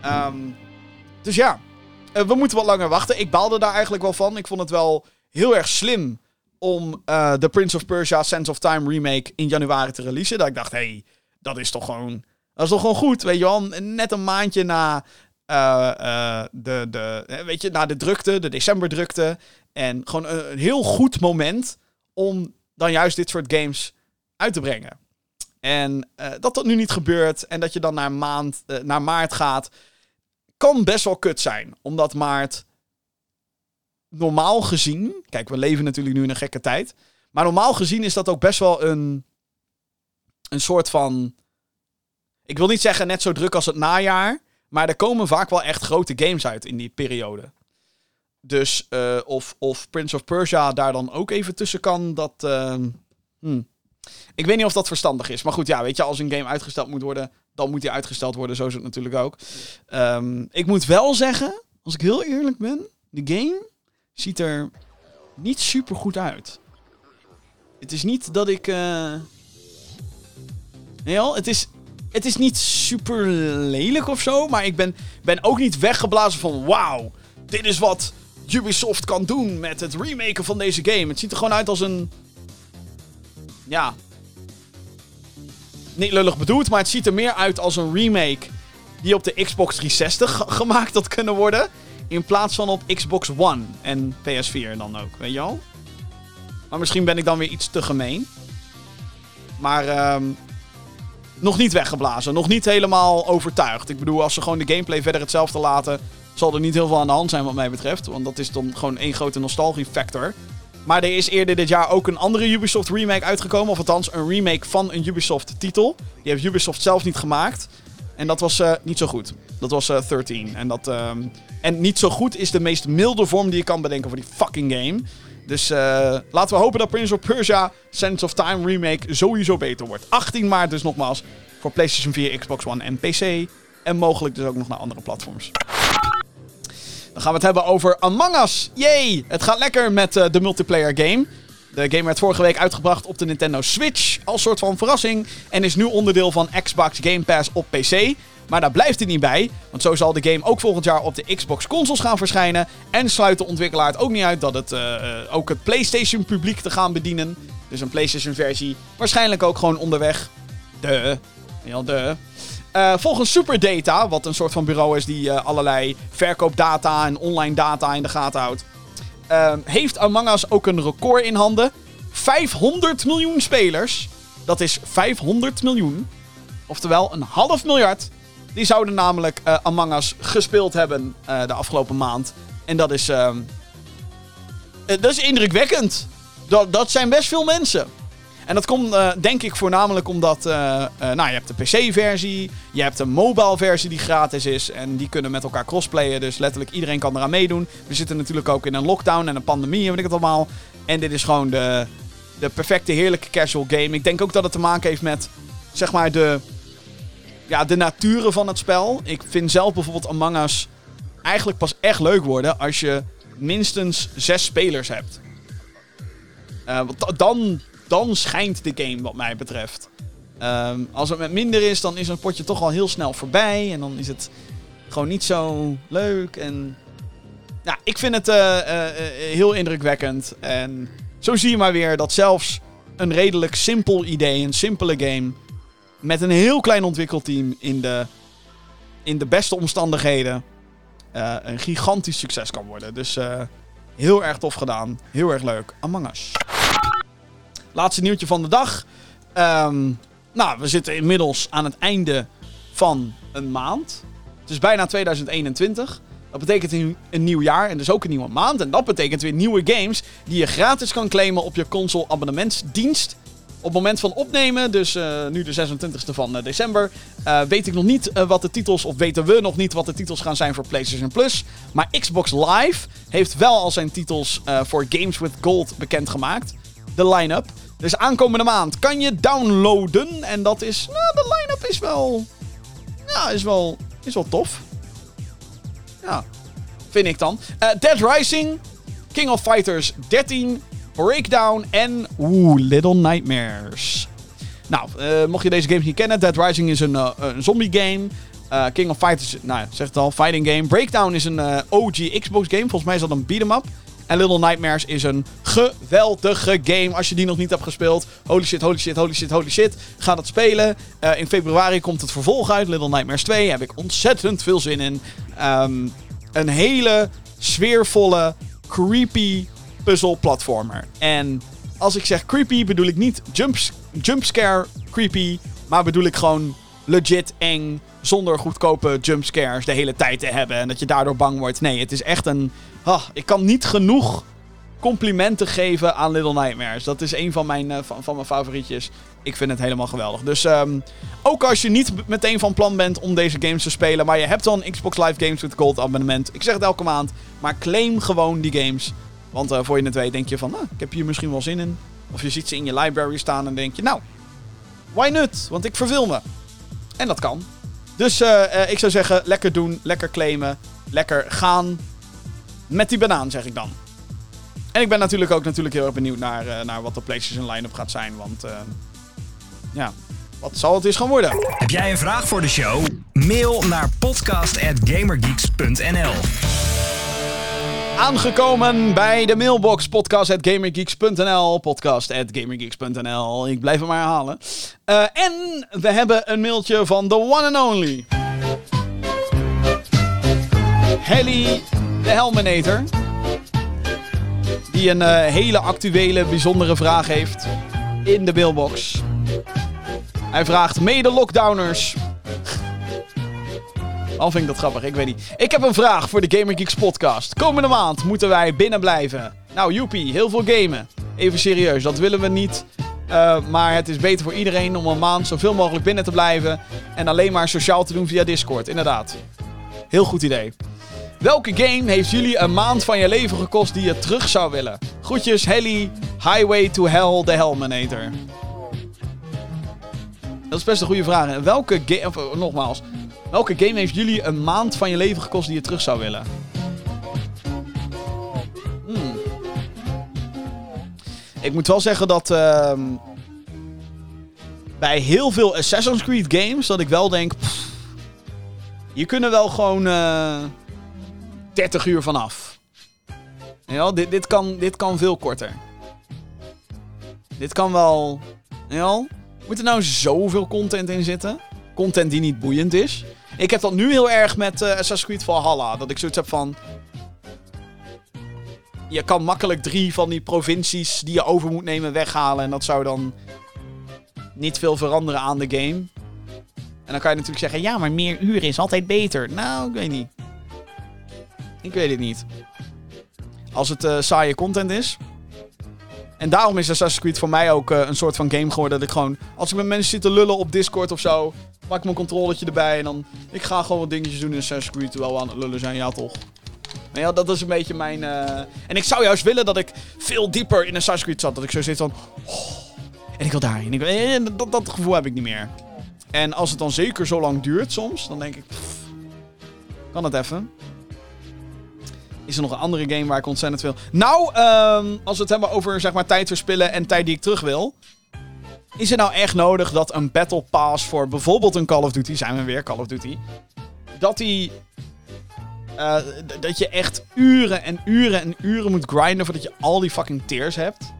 Um, dus ja, uh, we moeten wat langer wachten. Ik baalde daar eigenlijk wel van. Ik vond het wel heel erg slim om uh, de Prince of Persia Sense of Time remake in januari te releasen. Dat ik dacht, hé, hey, dat is toch gewoon... Dat is toch gewoon goed, weet je wel. Net een maandje na uh, de, de, weet je, na de drukte, de decemberdrukte. En gewoon een heel goed moment om dan juist dit soort games uit te brengen. En uh, dat dat nu niet gebeurt en dat je dan naar, maand, uh, naar maart gaat, kan best wel kut zijn. Omdat maart normaal gezien, kijk, we leven natuurlijk nu in een gekke tijd, maar normaal gezien is dat ook best wel een, een soort van, ik wil niet zeggen net zo druk als het najaar, maar er komen vaak wel echt grote games uit in die periode. Dus uh, of, of Prince of Persia daar dan ook even tussen kan, dat... Uh, hmm. Ik weet niet of dat verstandig is. Maar goed, ja, weet je, als een game uitgesteld moet worden, dan moet die uitgesteld worden. Zo is het natuurlijk ook. Um, ik moet wel zeggen, als ik heel eerlijk ben, de game ziet er niet super goed uit. Het is niet dat ik... Uh... Nee, al, het is, het is niet super lelijk of zo, maar ik ben, ben ook niet weggeblazen van wauw, dit is wat Ubisoft kan doen met het remaken van deze game. Het ziet er gewoon uit als een. Ja. Niet lullig bedoeld, maar het ziet er meer uit als een remake die op de Xbox 360 gemaakt had kunnen worden. In plaats van op Xbox One en PS4 dan ook, weet je wel? Maar misschien ben ik dan weer iets te gemeen. Maar um, nog niet weggeblazen. Nog niet helemaal overtuigd. Ik bedoel, als ze gewoon de gameplay verder hetzelfde laten zal er niet heel veel aan de hand zijn wat mij betreft. Want dat is dan gewoon één grote nostalgie factor. Maar er is eerder dit jaar ook een andere Ubisoft remake uitgekomen. Of althans, een remake van een Ubisoft titel. Die heeft Ubisoft zelf niet gemaakt. En dat was uh, niet zo goed. Dat was uh, 13. En, dat, um, en niet zo goed is de meest milde vorm die je kan bedenken voor die fucking game. Dus uh, laten we hopen dat Prince of Persia Sense of Time remake sowieso beter wordt. 18 maart dus nogmaals voor PlayStation 4, Xbox One en PC. En mogelijk dus ook nog naar andere platforms. Dan gaan we het hebben over Among Us. Yay! Het gaat lekker met uh, de multiplayer game. De game werd vorige week uitgebracht op de Nintendo Switch als soort van verrassing. En is nu onderdeel van Xbox Game Pass op PC. Maar daar blijft het niet bij, want zo zal de game ook volgend jaar op de Xbox consoles gaan verschijnen. En sluit de ontwikkelaar het ook niet uit dat het uh, ook het PlayStation publiek te gaan bedienen. Dus een PlayStation versie waarschijnlijk ook gewoon onderweg. De. Ja, de. Uh, volgens Superdata, wat een soort van bureau is die uh, allerlei verkoopdata en online data in de gaten houdt, uh, heeft Among Us ook een record in handen. 500 miljoen spelers. Dat is 500 miljoen. Oftewel een half miljard. Die zouden namelijk Among Us gespeeld hebben de afgelopen maand. En dat is. ehm, dat is indrukwekkend. Dat, dat zijn best veel mensen. En dat komt uh, denk ik voornamelijk omdat, uh, uh, nou je hebt de PC-versie, je hebt een mobile-versie die gratis is en die kunnen met elkaar crossplayen, dus letterlijk iedereen kan eraan meedoen. We zitten natuurlijk ook in een lockdown en een pandemie en weet ik het allemaal. En dit is gewoon de, de perfecte, heerlijke casual game. Ik denk ook dat het te maken heeft met, zeg maar, de, ja, de nature van het spel. Ik vind zelf bijvoorbeeld Among Us eigenlijk pas echt leuk worden als je minstens zes spelers hebt. want dan dan schijnt de game wat mij betreft. Um, als het met minder is, dan is een potje toch al heel snel voorbij. En dan is het gewoon niet zo leuk. En ja, ik vind het uh, uh, heel indrukwekkend. En zo zie je maar weer dat zelfs een redelijk simpel idee, een simpele game, met een heel klein ontwikkelteam in de, in de beste omstandigheden een gigantisch succes kan worden. Dus heel erg tof gedaan. Heel erg leuk. Among Us. Laatste nieuwtje van de dag. Um, nou, we zitten inmiddels aan het einde van een maand. Het is bijna 2021. Dat betekent een, nieuw jaar en dus ook een nieuwe maand. En dat betekent weer nieuwe games die je gratis kan claimen op je console abonnementsdienst. Op het moment van opnemen, dus uh, nu de 26e van uh, december, uh, weet ik nog niet wat de titels, of weten we nog niet wat de titels gaan zijn voor PlayStation Plus. Maar Xbox Live heeft wel al zijn titels voor Games with Gold bekendgemaakt. De line-up. Dus aankomende maand kan je downloaden. En dat is. Nou, de line-up is wel. Ja, is wel. Is wel tof. Ja. Vind ik dan. Uh, Dead Rising. King of Fighters 13. Breakdown. En. Oeh, Little Nightmares. Nou, uh, mocht je deze games niet kennen. Dead Rising is een, uh, een zombie game. King of Fighters, nou, zegt het al, fighting game. Breakdown is een OG Xbox game. Volgens mij is dat een beat'em up. En Little Nightmares is een geweldige game. Als je die nog niet hebt gespeeld. Holy shit, holy shit, holy shit, holy shit. Ga dat spelen. Uh, in februari komt het vervolg uit. Little Nightmares 2. Daar heb ik ontzettend veel zin in. Um, een hele sfeervolle, creepy puzzle platformer. En als ik zeg creepy bedoel ik niet jumps, jumpscare creepy. Maar bedoel ik gewoon legit eng. Zonder goedkope jumpscares de hele tijd te hebben. En dat je daardoor bang wordt. Nee, het is echt een Oh, ik kan niet genoeg complimenten geven aan Little Nightmares. Dat is een van mijn, uh, van, van, mijn favorietjes. Ik vind het helemaal geweldig. Dus um, ook als je niet meteen van plan bent om deze games te spelen, maar je hebt een Xbox Live Games with Gold abonnement. Ik zeg het elke maand, maar claim gewoon die games. Want uh, voor je het weet denk je van, nou, ik heb hier misschien wel zin in. Of je ziet ze in je library staan en denk je, nou, why not? Want ik verveel me. En dat kan. Dus uh, ik zou zeggen, lekker doen, lekker claimen, lekker gaan met die banaan, zeg ik dan. En ik ben natuurlijk ook natuurlijk heel erg benieuwd naar, uh, naar wat de PlayStation line-up gaat zijn. Want ja, wat zal het eens gaan worden? Heb jij een vraag voor de show? Mail naar podcast.gamergeeks.nl Aangekomen bij de mailbox podcast.gamergeeks.nl podcast.gamergeeks.nl Ik blijf hem maar herhalen. Uh, en we hebben een mailtje van the one and only... Helly de Helminator. Die een uh, hele actuele, bijzondere vraag heeft in de mailbox. Hij vraagt mede-lockdowners. Al vind ik dat grappig, ik weet niet. Ik heb een vraag voor de Gamer Geeks podcast. Komende maand moeten wij binnen blijven. Nou, joepie, heel veel gamen. Even serieus, dat willen we niet. Uh, maar het is beter voor iedereen om een maand zoveel mogelijk binnen te blijven. En alleen maar sociaal te doen via Discord, inderdaad. Heel goed idee. Welke game heeft jullie een maand van je leven gekost die je terug zou willen? Groetjes, Helly, Highway to Hell, de Helminator. Dat is best een goede vraag. Welke game, uh, nogmaals, welke game heeft jullie een maand van je leven gekost die je terug zou willen? Hmm. Ik moet wel zeggen dat uh, bij heel veel Assassin's Creed games dat ik wel denk, Hier kunnen wel gewoon eh 30 uur vanaf. Ja, dit, dit, kan, dit kan veel korter. Dit kan wel. Ja, moet er nou zoveel content in zitten? Content die niet boeiend is. Ik heb dat nu heel erg met eh, Assassin's Creed Valhalla. Dat ik zoiets heb van. Je kan makkelijk drie van die provincies die je over moet nemen weghalen. En dat zou dan niet veel veranderen aan de game. En dan kan je natuurlijk zeggen: ja, maar meer uren is altijd beter. Nou, ik weet niet. Ik weet het niet. Als het eh, saaie content is. En daarom is Assassin's Creed voor mij ook eh, een soort van game geworden. Dat ik gewoon, als ik met mensen zit te lullen op Discord of zo, pak ik mijn controletje erbij en dan, ik ga gewoon wat dingetjes doen in Assassin's Creed terwijl we aan het lullen zijn. Ja, toch. Maar ja, dat is een beetje mijn... eh, En ik zou juist willen dat ik veel dieper in Assassin's Creed zat. Dat ik zo zit van... oh, en ik wil daarheen. Ik wil... eh, dat, dat gevoel heb ik niet meer. En als het dan zeker zo lang duurt soms, dan denk ik... kan het even. Is er nog een andere game waar ik ontzettend wil? Nou, ehm, als we het hebben over zeg maar, tijd verspillen en tijd die ik terug wil. Is het nou echt nodig dat een Battle Pass voor bijvoorbeeld een Call of Duty, zijn we weer Call of Duty, dat die. eh, dat je echt uren en uren en uren moet grinden voordat je al die fucking tears hebt.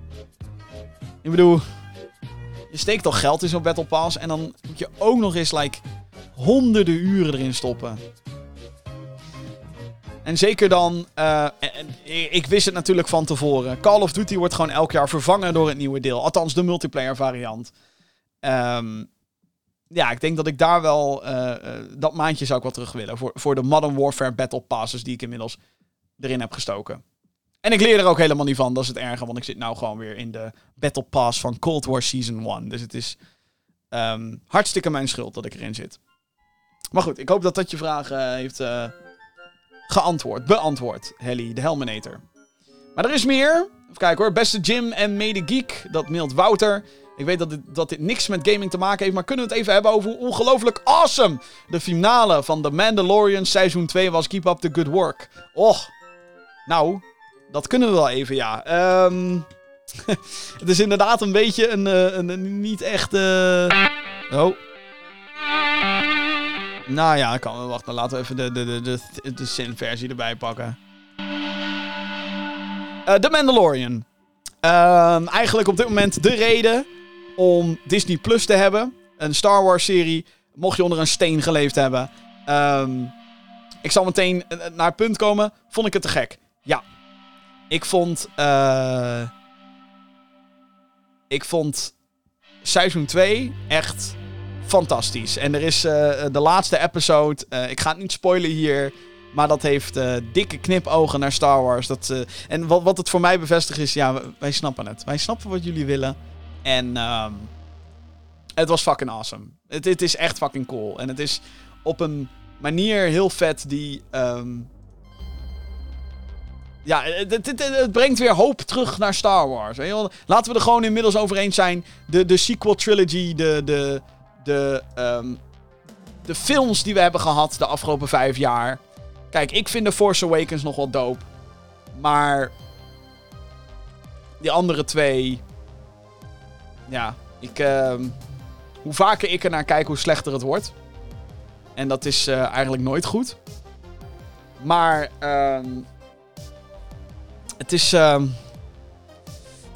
Ik bedoel, je steekt al geld in zo'n Battle Pass en dan moet je ook nog eens like honderden uren erin stoppen. En zeker dan, eh, ik wist het natuurlijk van tevoren. Call of Duty wordt gewoon elk jaar vervangen door het nieuwe deel. Althans, de multiplayer variant. Ehm, ja, ik denk dat ik daar wel, eh, eh, dat maandje zou ik wel terug willen. Voor, voor de Modern Warfare Battle Passes die ik inmiddels erin heb gestoken. En ik leer er ook helemaal niet van, dat is het erge. Want ik zit nou gewoon weer in de Battle Pass van Cold War Season 1. Dus het is ehm, hartstikke mijn schuld dat ik erin zit. Maar goed, ik hoop dat dat je vraag heeft... geantwoord, beantwoord, Helly, de Helminator. Maar er is meer. Even kijken hoor. Beste Jim en mede geek, dat mailt Wouter. Ik weet dat dit, dat dit niks met gaming te maken heeft, maar kunnen we het even hebben over hoe ongelooflijk awesome de finale van The Mandalorian seizoen 2 was. Keep up the good work. Och, nou, dat kunnen we wel even, ja. Ehm, het is inderdaad een beetje een, eh, een, niet echt... eh, Oh. Nou ja, kan, wacht, dan laten we even de, de, de, de, de Sin-versie erbij pakken. Eh The Mandalorian. Ehm, eigenlijk op dit moment de reden om Disney Plus te hebben. Een Star Wars serie, mocht je onder een steen geleefd hebben. Ehm, ik zal meteen eh, naar het punt komen. Vond ik het te gek? Ja. Ik vond... eh, ik vond seizoen 2 echt fantastisch. En er is eh, de laatste episode. eh, ik ga het niet spoilen hier. Maar dat heeft eh, dikke knipogen naar Star Wars. Dat, en wat, wat het voor mij bevestigt is: ja, wij snappen het. Wij snappen wat jullie willen. En ehm, het was fucking awesome. Het, het is echt fucking cool. En het is op een manier heel vet die. ehm, ja, het, het, het- brengt weer hoop terug naar Star Wars. Laten we er gewoon inmiddels over eens zijn. De, de sequel trilogy, de, de, de, ehm, de films die we hebben gehad de afgelopen vijf jaar. Kijk, ik vind The Force Awakens nog wel dope. Maar die andere twee. Ja, ik. ehm, hoe vaker ik er naar kijk, hoe slechter het wordt. En dat is eh, eigenlijk nooit goed. Maar. ehm, het is.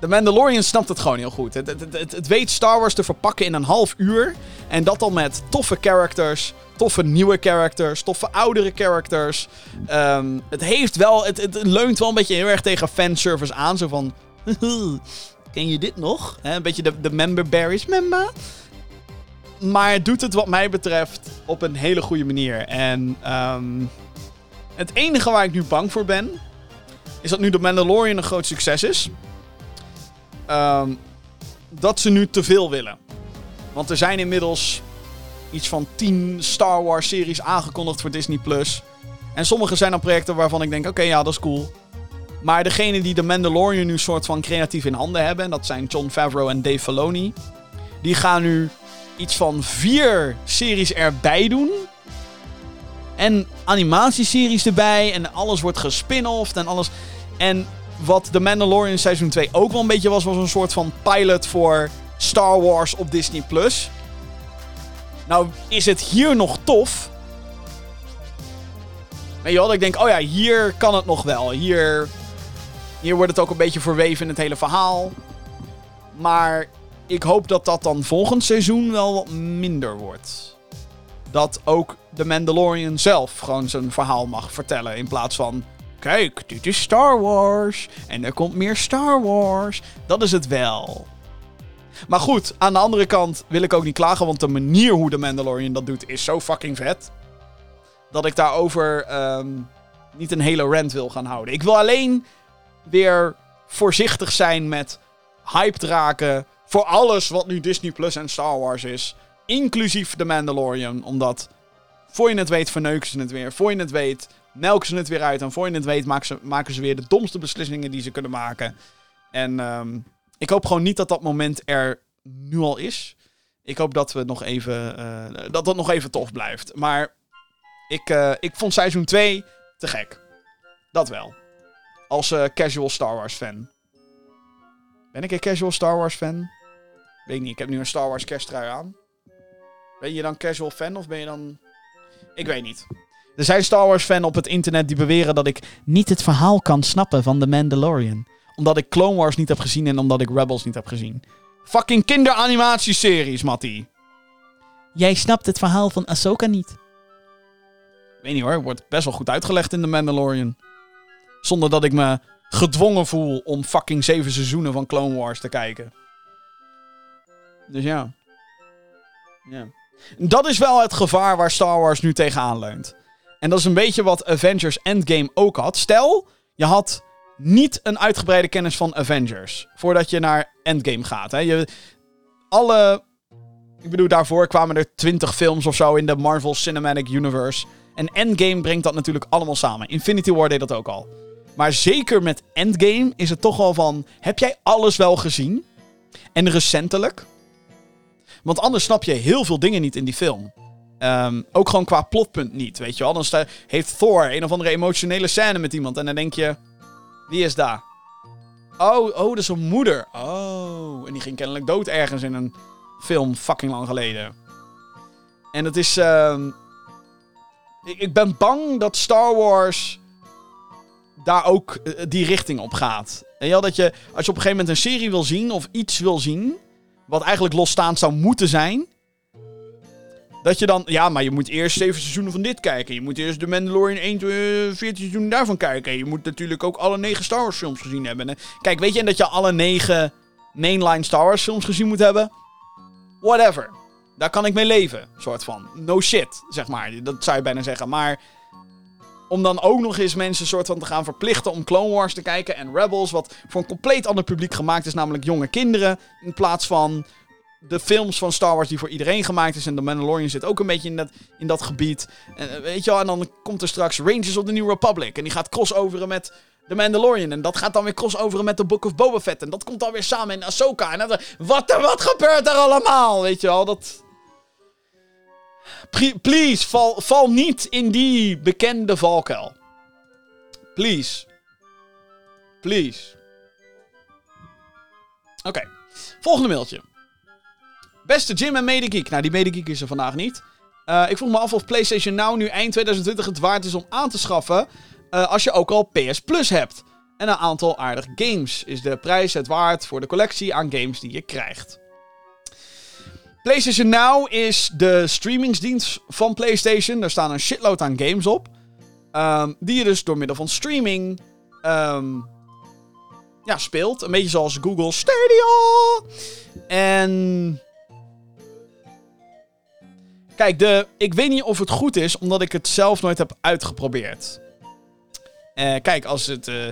De Mandalorian snapt het gewoon heel goed. Het, het, het, weet Star Wars te verpakken in een half uur. En dat al met toffe characters. Toffe nieuwe characters. Toffe oudere characters. Ehm, het heeft wel. Het, leunt wel een beetje heel erg tegen fanservice aan. Zo van. Ken je dit nog? Een beetje de, de member berries. Member. Maar het doet het wat mij betreft op een hele goede manier. En ehm, het enige waar ik nu bang voor ben. Is dat nu de Mandalorian een groot succes is. Ehm, dat ze nu te veel willen. Want er zijn inmiddels iets van 10 Star Wars series aangekondigd voor Disney Plus. En sommige zijn dan projecten waarvan ik denk: oké, ja, dat is cool. Maar degene die de Mandalorian nu soort van creatief in handen hebben, en dat zijn John Favreau en Dave Filoni, die gaan nu iets van vier series erbij doen. En animatieseries erbij. En alles wordt gespin-offed en alles. En wat The Mandalorian seizoen 2 ook wel een beetje was, was een soort van pilot voor Star Wars op Disney+. Plus. Nou is het hier nog tof. Weet je ik denk, oh ja, hier kan het nog wel. Hier, hier wordt het ook een beetje verweven in het hele verhaal. Maar ik hoop dat dat dan volgend seizoen wel wat minder wordt. Dat ook de Mandalorian zelf gewoon zijn verhaal mag vertellen. In plaats van, kijk, dit is Star Wars. En er komt meer Star Wars. Dat is het wel. Maar goed, aan de andere kant wil ik ook niet klagen. Want de manier hoe de Mandalorian dat doet is zo fucking vet. Dat ik daarover ehm, niet een hele rant wil gaan houden. Ik wil alleen weer voorzichtig zijn met hype raken voor alles wat nu Disney Plus en Star Wars is. Inclusief The Mandalorian. Omdat, voor je het weet, verneuken ze het weer. Voor je het weet, melken ze het weer uit. En voor je het weet, maken ze, ze weer de domste beslissingen die ze kunnen maken. En ehm, ik hoop gewoon niet dat dat moment er nu al is. Ik hoop dat we nog even, eh, dat dat nog even tof blijft. Maar ik, eh, ik vond seizoen 2 te gek. Dat wel. Als eh, casual Star Wars fan. Ben ik een casual Star Wars fan? Weet ik niet. Ik heb nu een Star Wars kersttrui aan. Ben je dan casual fan of ben je dan... Ik weet niet. Er zijn Star Wars fans op het internet die beweren dat ik niet het verhaal kan snappen van The Mandalorian. Omdat ik Clone Wars niet heb gezien en omdat ik Rebels niet heb gezien. Fucking kinderanimatieseries, Matty. Jij snapt het verhaal van Ahsoka niet. Ik weet niet hoor, wordt best wel goed uitgelegd in The Mandalorian. Zonder dat ik me gedwongen voel om fucking zeven seizoenen van Clone Wars te kijken. Dus ja. Ja. Dat is wel het gevaar waar Star Wars nu tegenaan leunt. En dat is een beetje wat Avengers Endgame ook had. Stel, je had niet een uitgebreide kennis van Avengers. Voordat je naar Endgame gaat. Hè. Je, alle. Ik bedoel, daarvoor kwamen er twintig films of zo in de Marvel Cinematic Universe. En Endgame brengt dat natuurlijk allemaal samen. Infinity War deed dat ook al. Maar zeker met Endgame is het toch wel van: heb jij alles wel gezien? En recentelijk? Want anders snap je heel veel dingen niet in die film. Ehm, ook gewoon qua plotpunt niet, weet je wel. Dan heeft Thor een of andere emotionele scène met iemand. En dan denk je, wie is daar? Oh, oh, dat is een moeder. Oh, en die ging kennelijk dood ergens in een film fucking lang geleden. En het is... ehm, ik, ik ben bang dat Star Wars daar ook eh, die richting op gaat. En ja, dat je, als je op een gegeven moment een serie wil zien of iets wil zien, wat eigenlijk losstaand zou moeten zijn, dat je dan, ja, maar je moet eerst zeven seizoenen van dit kijken. Je moet eerst de Mandalorian 1, 14 seizoenen daarvan kijken. Je moet natuurlijk ook alle negen Star Wars films gezien hebben. En, Kijk, weet je, en dat je alle negen mainline Star Wars films gezien moet hebben? Whatever. Daar kan ik mee leven, soort van. No shit, zeg maar. Dat zou je bijna zeggen. Maar om dan ook nog eens mensen soort van te gaan verplichten om Clone Wars te kijken en Rebels, wat voor een compleet ander publiek gemaakt is, namelijk jonge kinderen, in plaats van de films van Star Wars die voor iedereen gemaakt is. En The Mandalorian zit ook een beetje in dat, in dat gebied. En, eh, weet je wel, en dan komt er straks Rangers of the New Republic. En die gaat crossoveren met The Mandalorian. En dat gaat dan weer crossoveren met The Book of Boba Fett. En dat komt dan weer samen in Ahsoka. En dan, wat, wat gebeurt er allemaal? Weet je wel, dat... Please, val, val niet in die bekende valkuil. Please. Please. Oké, volgende mailtje. Beste Jim en Medegeek. Nou, die Medegeek is er vandaag niet. Eh, ik vroeg me af of PlayStation Now nu eind 2020 het waard is om aan te schaffen. eh, als je ook al PS Plus hebt. En een aantal aardige games. Is de prijs het waard voor de collectie aan games die je krijgt? PlayStation Now is de streamingsdienst van PlayStation. Daar staan een shitload aan games op. Ehm, die je dus door middel van streaming ehm, ja, speelt. Een beetje zoals Google Stadia. En Kijk, de, ik weet niet of het goed is, omdat ik het zelf nooit heb uitgeprobeerd. Eh, kijk, als het. eh,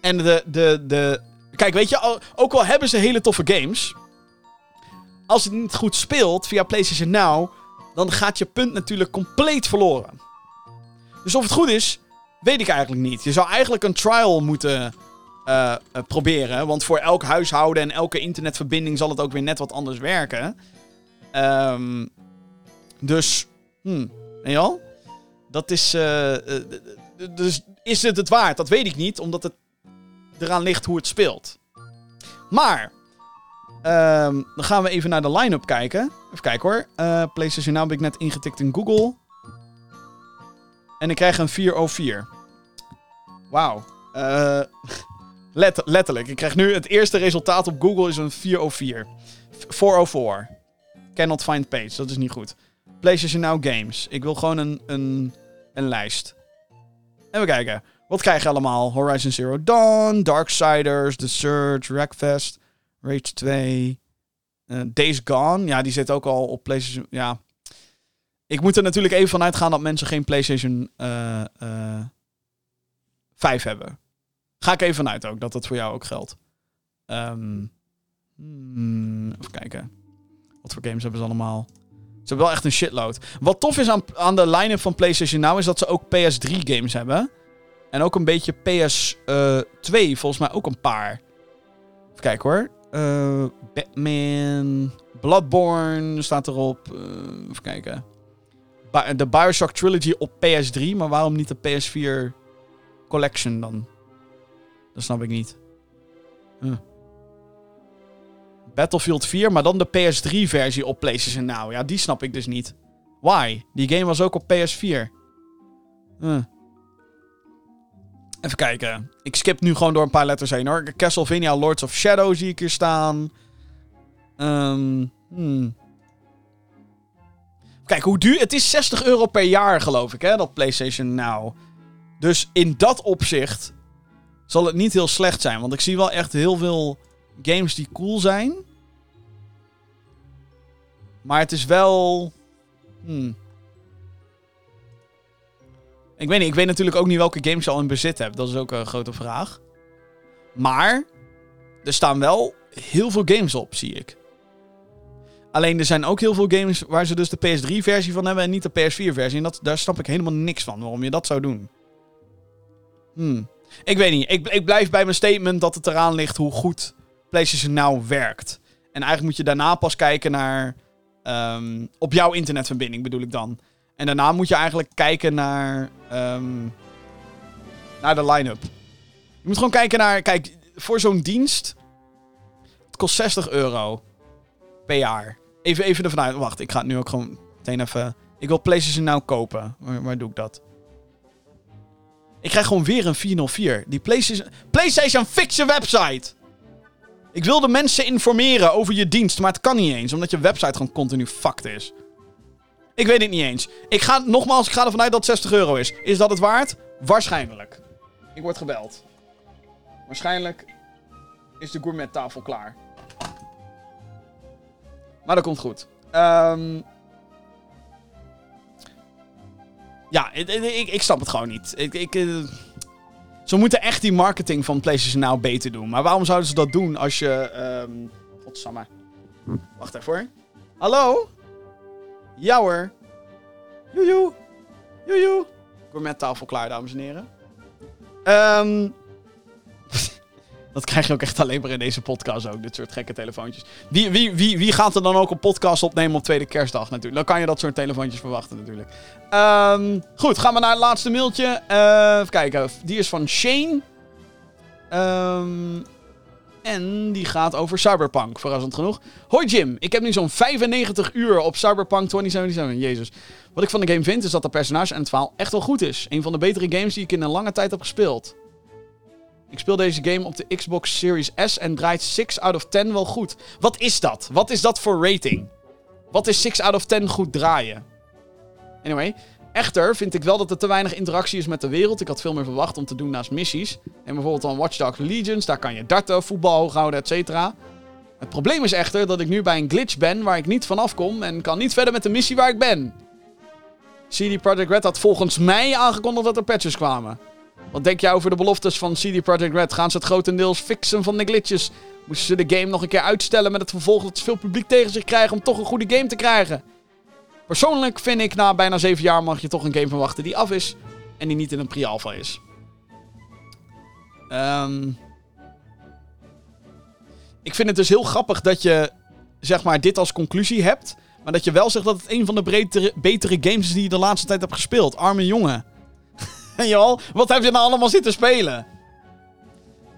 En de, de, de. Kijk, weet je, ook al hebben ze hele toffe games. Als het niet goed speelt via PlayStation Now. dan gaat je punt natuurlijk compleet verloren. Dus of het goed is, weet ik eigenlijk niet. Je zou eigenlijk een trial moeten eh, eh, proberen. Want voor elk huishouden en elke internetverbinding zal het ook weer net wat anders werken. Ehm, dus, hmm, wel? Dat is. eh, dus is het het waard? Dat weet ik niet, omdat het eraan ligt hoe het speelt. Maar, Ehm, dan gaan we even naar de line-up kijken. Even kijken hoor. PlayStation Now heb ik net ingetikt in Google. En ik krijg een 404. Wauw. Eh, let- letterlijk. Ik krijg nu het eerste resultaat op Google is een 404. 404. Cannot find page. Dat is niet goed. PlayStation Now Games. Ik wil gewoon een, een, een lijst. Even kijken. Wat krijg je allemaal? Horizon Zero Dawn, Darksiders, The Surge, Wreckfest, Rage 2, eh, Days Gone. Ja, die zit ook al op PlayStation. Ja. Ik moet er natuurlijk even van uitgaan dat mensen geen PlayStation eh, eh, 5 hebben. Ga ik even vanuit ook, dat dat voor jou ook geldt. Hmm, even kijken. Wat voor games hebben ze allemaal? Ze hebben wel echt een shitload. Wat tof is aan, aan de line-up van PlayStation Now is dat ze ook PS3 games hebben. En ook een beetje PS2, volgens mij ook een paar. Even kijken hoor. Eh, Batman, Bloodborne staat erop. Eh, even kijken. De Bioshock Trilogy op PS3, maar waarom niet de PS4 Collection dan? Dat snap ik niet. Battlefield 4, maar dan de PS3-versie op PlayStation Now. Ja, die snap ik dus niet. Why? Die game was ook op PS4. Huh. Even kijken. Ik skip nu gewoon door een paar letters heen hoor. Castlevania Lords of Shadow zie ik hier staan. Ehm, hmm. Kijk, hoe duur... Het is 60 euro per jaar geloof ik, hè, dat PlayStation Now. Dus in dat opzicht zal het niet heel slecht zijn. Want ik zie wel echt heel veel games die cool zijn. Maar het is wel... Hmm. Ik weet niet, ik weet natuurlijk ook niet welke games je al in bezit hebt. Dat is ook een grote vraag. Maar er staan wel heel veel games op, zie ik. Alleen er zijn ook heel veel games waar ze dus de PS3-versie van hebben en niet de PS4-versie. En dat, daar snap ik helemaal niks van, waarom je dat zou doen. Hmm. Ik weet niet, ik, ik blijf bij mijn statement dat het eraan ligt hoe goed PlayStation Now werkt. En eigenlijk moet je daarna pas kijken naar... ehm, op jouw internetverbinding bedoel ik dan. En daarna moet je eigenlijk kijken naar, ehm, naar de line-up. Je moet gewoon kijken naar... Kijk, voor zo'n dienst... Het kost 60 euro per jaar. Even, even ervan uit. Wacht, ik ga het nu ook gewoon meteen even... Ik wil PlayStation Now kopen. Waar, waar doe ik dat? Ik krijg gewoon weer een 404. Die PlayStation... PlayStation, fix je website! Ik wil de mensen informeren over je dienst, maar het kan niet eens. Omdat je website gewoon continu fucked is. Ik weet het niet eens. Ik ga, nogmaals, ik ga ervan uit dat het 60 euro is. Is dat het waard? Waarschijnlijk. Ik word gebeld. Waarschijnlijk is de gourmettafel klaar. Maar dat komt goed. Ehm ja, ik, ik, snap het gewoon niet. Ik, ik, eh, ze moeten echt die marketing van PlayStation Now beter doen. Maar waarom zouden ze dat doen als je... ehm Godsamme. Wacht even hoor. Hallo? Ja hoor. Joejoe. Joejoe. Gourmettafel klaar, dames en heren. Ehm dat krijg je ook echt alleen maar in deze podcast ook. Dit soort gekke telefoontjes. Wie, wie, wie, wie gaat er dan ook een podcast opnemen op tweede kerstdag natuurlijk? Dan kan je dat soort telefoontjes verwachten natuurlijk. Ehm, goed, gaan we naar het laatste mailtje. Eh, even kijken. Die is van Shane. Ehm, en die gaat over Cyberpunk, verrassend genoeg. Hoi Jim, ik heb nu zo'n 95 uur op Cyberpunk 2077. Jezus. Wat ik van de game vind is dat de personage en het verhaal echt wel goed is. Een van de betere games die ik in een lange tijd heb gespeeld. Ik speel deze game op de Xbox Series S en draait 6 out of 10 wel goed. Wat is dat? Wat is dat voor rating? Wat is 6 out of 10 goed draaien? Anyway, echter vind ik wel dat er te weinig interactie is met de wereld. Ik had veel meer verwacht om te doen naast missies. En bijvoorbeeld dan Watch Dogs Legions, daar kan je darten, voetbal hoog houden, et cetera. Het probleem is echter dat ik nu bij een glitch ben waar ik niet vanaf kom en kan niet verder met de missie waar ik ben. CD Projekt Red had volgens mij aangekondigd dat er patches kwamen. Wat denk jij over de beloftes van CD Projekt Red? Gaan ze het grotendeels fixen van de glitches? Moesten ze de game nog een keer uitstellen met het vervolg dat ze veel publiek tegen zich krijgen om toch een goede game te krijgen? Persoonlijk vind ik na bijna 7 jaar mag je toch een game verwachten die af is en die niet in een pre-alpha is. Ehm ik vind het dus heel grappig dat je zeg maar dit als conclusie hebt, maar dat je wel zegt dat het een van de betere, betere games is die je de laatste tijd hebt gespeeld. Arme jongen. Wat heb je nou allemaal zitten spelen?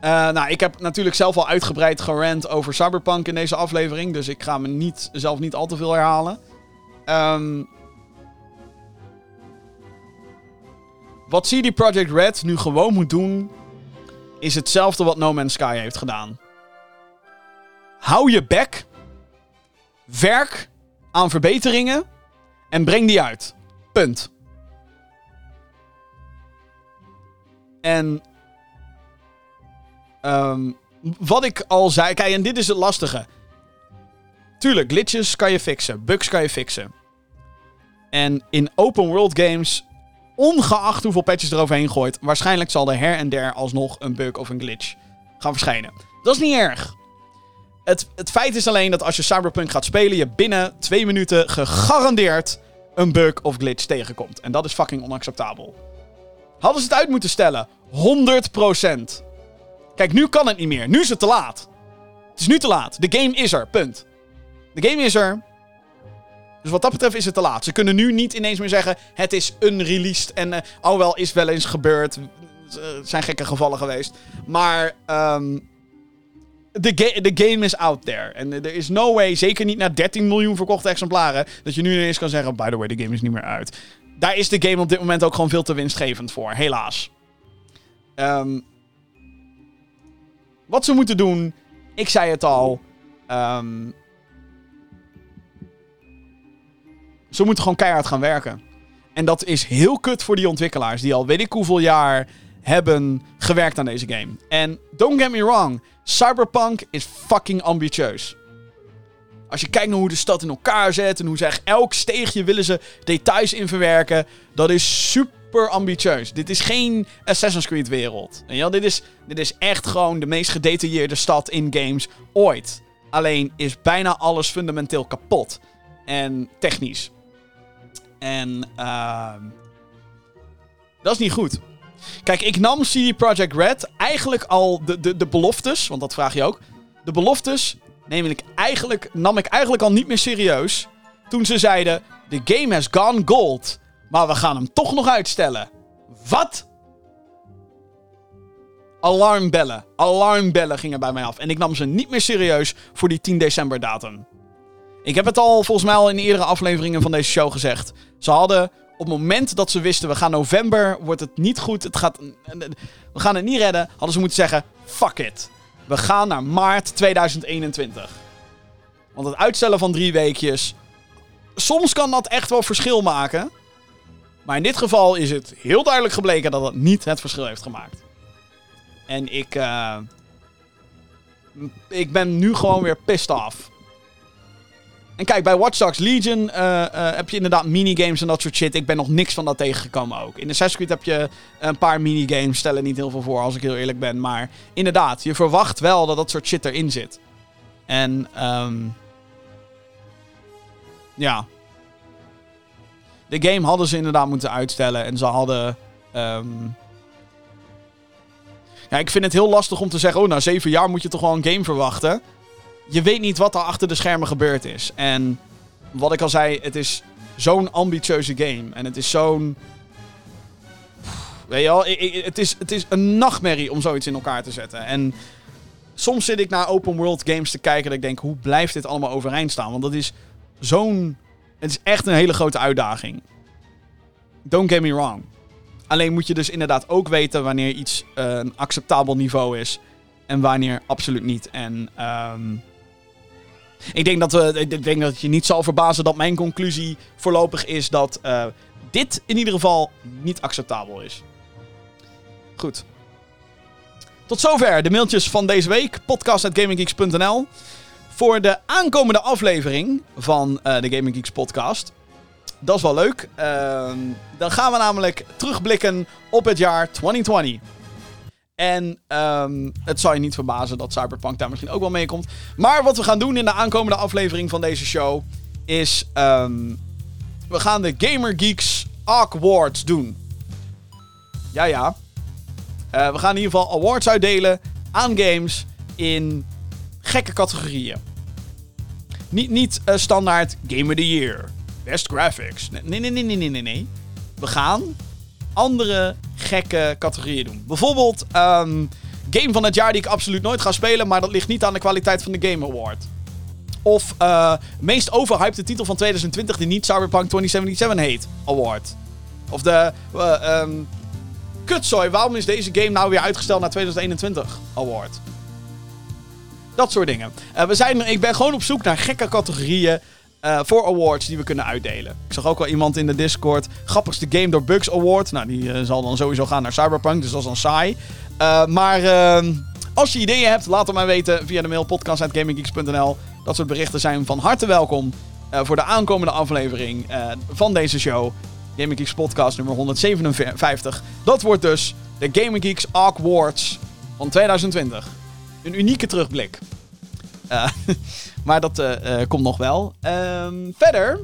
Eh, nou, ik heb natuurlijk zelf al uitgebreid gerant over Cyberpunk in deze aflevering. Dus ik ga me niet, zelf niet al te veel herhalen. Ehm, wat CD Projekt Red nu gewoon moet doen... is hetzelfde wat No Man's Sky heeft gedaan. Hou je bek. Werk aan verbeteringen. En breng die uit. Punt. En Ehm, wat ik al zei, kijk, en dit is het lastige. Tuurlijk, glitches kan je fixen, bugs kan je fixen. En in open world games, ongeacht hoeveel patches eroverheen gooit, waarschijnlijk zal er her en der alsnog een bug of een glitch gaan verschijnen. Dat is niet erg. Het, het feit is alleen dat als je Cyberpunk gaat spelen, je binnen twee minuten gegarandeerd een bug of glitch tegenkomt. En dat is fucking onacceptabel. Hadden ze het uit moeten stellen? 100%. Kijk, nu kan het niet meer. Nu is het te laat. Het is nu te laat. De game is er. Punt. De game is er. Dus wat dat betreft is het te laat. Ze kunnen nu niet ineens meer zeggen: het is unreleased. En uh, oh wel, is wel eens gebeurd. Het zijn gekke gevallen geweest. Maar um, ga de game is out there. En er is no way, zeker niet na 13 miljoen verkochte exemplaren, dat je nu ineens kan zeggen: by the way, de game is niet meer uit. Daar is de game op dit moment ook gewoon veel te winstgevend voor, helaas. Um, wat ze moeten doen, ik zei het al. Um, ze moeten gewoon keihard gaan werken. En dat is heel kut voor die ontwikkelaars die al weet ik hoeveel jaar hebben gewerkt aan deze game. En don't get me wrong, Cyberpunk is fucking ambitieus. Als je kijkt naar hoe de stad in elkaar zet en hoe ze echt elk steegje willen ze details in verwerken, dat is super ambitieus. Dit is geen Assassin's Creed wereld. Ja, dit, is, dit is echt gewoon de meest gedetailleerde stad in games ooit. Alleen is bijna alles fundamenteel kapot. En technisch. En uh, dat is niet goed. Kijk, ik nam CD Projekt Red eigenlijk al de, de, de beloftes, want dat vraag je ook. De beloftes neem ik eigenlijk, nam ik eigenlijk al niet meer serieus. Toen ze zeiden: The game has gone gold. Maar we gaan hem toch nog uitstellen. Wat? Alarmbellen. Alarmbellen gingen bij mij af. En ik nam ze niet meer serieus voor die 10 december datum. Ik heb het al volgens mij al in eerdere afleveringen van deze show gezegd. Ze hadden op het moment dat ze wisten we gaan november, wordt het niet goed, het gaat, we gaan het niet redden, hadden ze moeten zeggen, fuck it. We gaan naar maart 2021. Want het uitstellen van drie weekjes, soms kan dat echt wel verschil maken. Maar in dit geval is het heel duidelijk gebleken dat het niet het verschil heeft gemaakt. En ik. Uh, ik ben nu gewoon weer pissed off. En kijk, bij Watch Dogs Legion uh, uh, heb je inderdaad minigames en dat soort shit. Ik ben nog niks van dat tegengekomen ook. In Assassin's Creed heb je een paar minigames. Stellen niet heel veel voor, als ik heel eerlijk ben. Maar inderdaad, je verwacht wel dat dat soort shit erin zit. En um, ja, de game hadden ze inderdaad moeten uitstellen. En ze hadden. Um... Ja, ik vind het heel lastig om te zeggen: oh, na zeven jaar moet je toch wel een game verwachten. Je weet niet wat er achter de schermen gebeurd is. En wat ik al zei, het is zo'n ambitieuze game. En het is zo'n. Weet je wel, het is, het is een nachtmerrie om zoiets in elkaar te zetten. En soms zit ik naar open world games te kijken dat ik denk, hoe blijft dit allemaal overeind staan? Want dat is zo'n het is echt een hele grote uitdaging. Don't get me wrong. Alleen moet je dus inderdaad ook weten wanneer iets een acceptabel niveau is. En wanneer absoluut niet. En um, ik, denk dat we, ik denk dat je niet zal verbazen dat mijn conclusie voorlopig is dat uh, dit in ieder geval niet acceptabel is. Goed. Tot zover de mailtjes van deze week. Podcast.gaminggeeks.nl voor de aankomende aflevering van uh, de Gaming Geeks podcast. Dat is wel leuk. Uh, dan gaan we namelijk terugblikken op het jaar 2020. En um, het zal je niet verbazen dat Cyberpunk daar misschien ook wel mee komt. Maar wat we gaan doen in de aankomende aflevering van deze show is... Um, we gaan de Gamer Geeks Awards doen. Ja, ja. Uh, we gaan in ieder geval awards uitdelen aan games in gekke categorieën. Niet, niet uh, standaard Game of the Year, Best Graphics. Nee, nee, nee, nee, nee, nee. We gaan andere gekke categorieën doen. Bijvoorbeeld um, game van het jaar die ik absoluut nooit ga spelen, maar dat ligt niet aan de kwaliteit van de Game Award. Of eh meest overhyped titel van 2020 die niet Cyberpunk 2077 heet, award. Of de ehm kutzooi, waarom is deze game nou weer uitgesteld naar 2021 award. Dat soort dingen. Eh, we zijn, ik ben gewoon op zoek naar gekke categorieën eh, voor awards die we kunnen uitdelen. Ik zag ook al iemand in de Discord. Grappigste Game door Bugs Award. Nou, die eh, zal dan sowieso gaan naar Cyberpunk, dus dat is dan saai. Eh, maar ehm, als je ideeën hebt, laat het mij weten via de mail podcast.gaminggeeks.nl. Dat soort berichten zijn van harte welkom voor de aankomende aflevering van deze show. Gaming Geeks podcast nummer 157. Dat wordt dus de Gaming Geeks Awards van 2020. Een unieke terugblik. Maar dat eh, eh, komt nog wel. Ehm, verder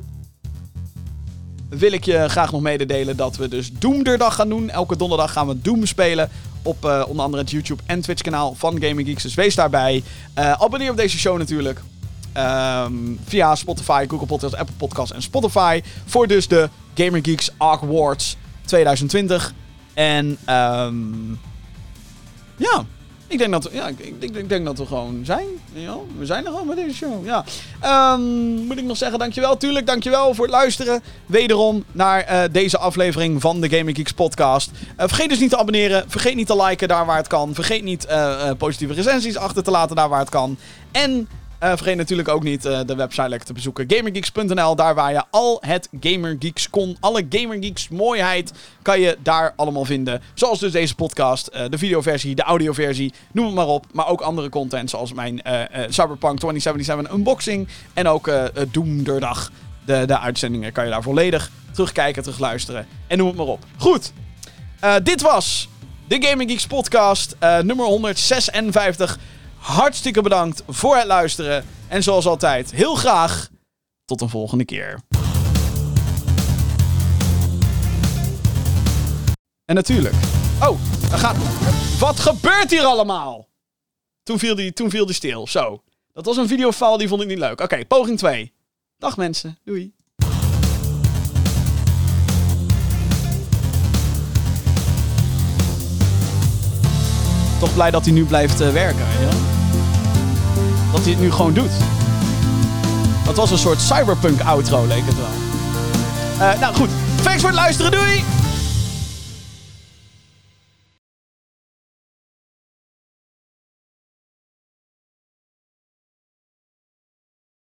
wil ik je graag nog mededelen dat we dus Doomderdag gaan doen. Elke donderdag gaan we Doom spelen. Op eh, onder andere het YouTube en Twitch kanaal van Gaming Geeks. Dus wees daarbij. Abonneer op deze show natuurlijk. Ehm, via Spotify, Google Podcasts, Apple Podcasts en Spotify. Voor dus de Gamer Geeks Awards 2020. En ehm, ja, ik denk, dat, ja, ik, ik, ik denk dat we gewoon zijn. Ja, we zijn er gewoon met deze show. Ja. Ehm, moet ik nog zeggen, dankjewel. Tuurlijk, dankjewel voor het luisteren. Wederom naar eh, deze aflevering van de Gaming Geeks podcast. Eh, vergeet dus niet te abonneren. Vergeet niet te liken daar waar het kan. Vergeet niet eh, positieve recensies achter te laten daar waar het kan. En eh, vergeet natuurlijk ook niet eh, de website lekker te bezoeken. Gamergeeks.nl, daar waar je al het Gamergeeks kon. Alle Gamergeeks mooiheid kan je daar allemaal vinden. Zoals dus deze podcast, eh, de videoversie, de audioversie, noem het maar op. Maar ook andere content zoals mijn Cyberpunk 2077 unboxing. En ook Doomderdag. De, de uitzendingen kan je daar volledig terugkijken, terugluisteren. En noem het maar op. Goed, dit was de Gaming podcast nummer 156. Hartstikke bedankt voor het luisteren. En zoals altijd, heel graag tot een volgende keer. En natuurlijk. Oh, er gaat. Wat gebeurt hier allemaal? Toen viel die, toen viel die stil. Zo. Dat was een videofile die vond ik niet leuk. Oké, poging 2. Dag mensen. Doei. Toch blij dat hij nu blijft eh, werken. wel? Dat hij het nu gewoon doet. Dat was een soort cyberpunk outro, leek het wel. Eh, nou goed, thanks voor het luisteren. Doei!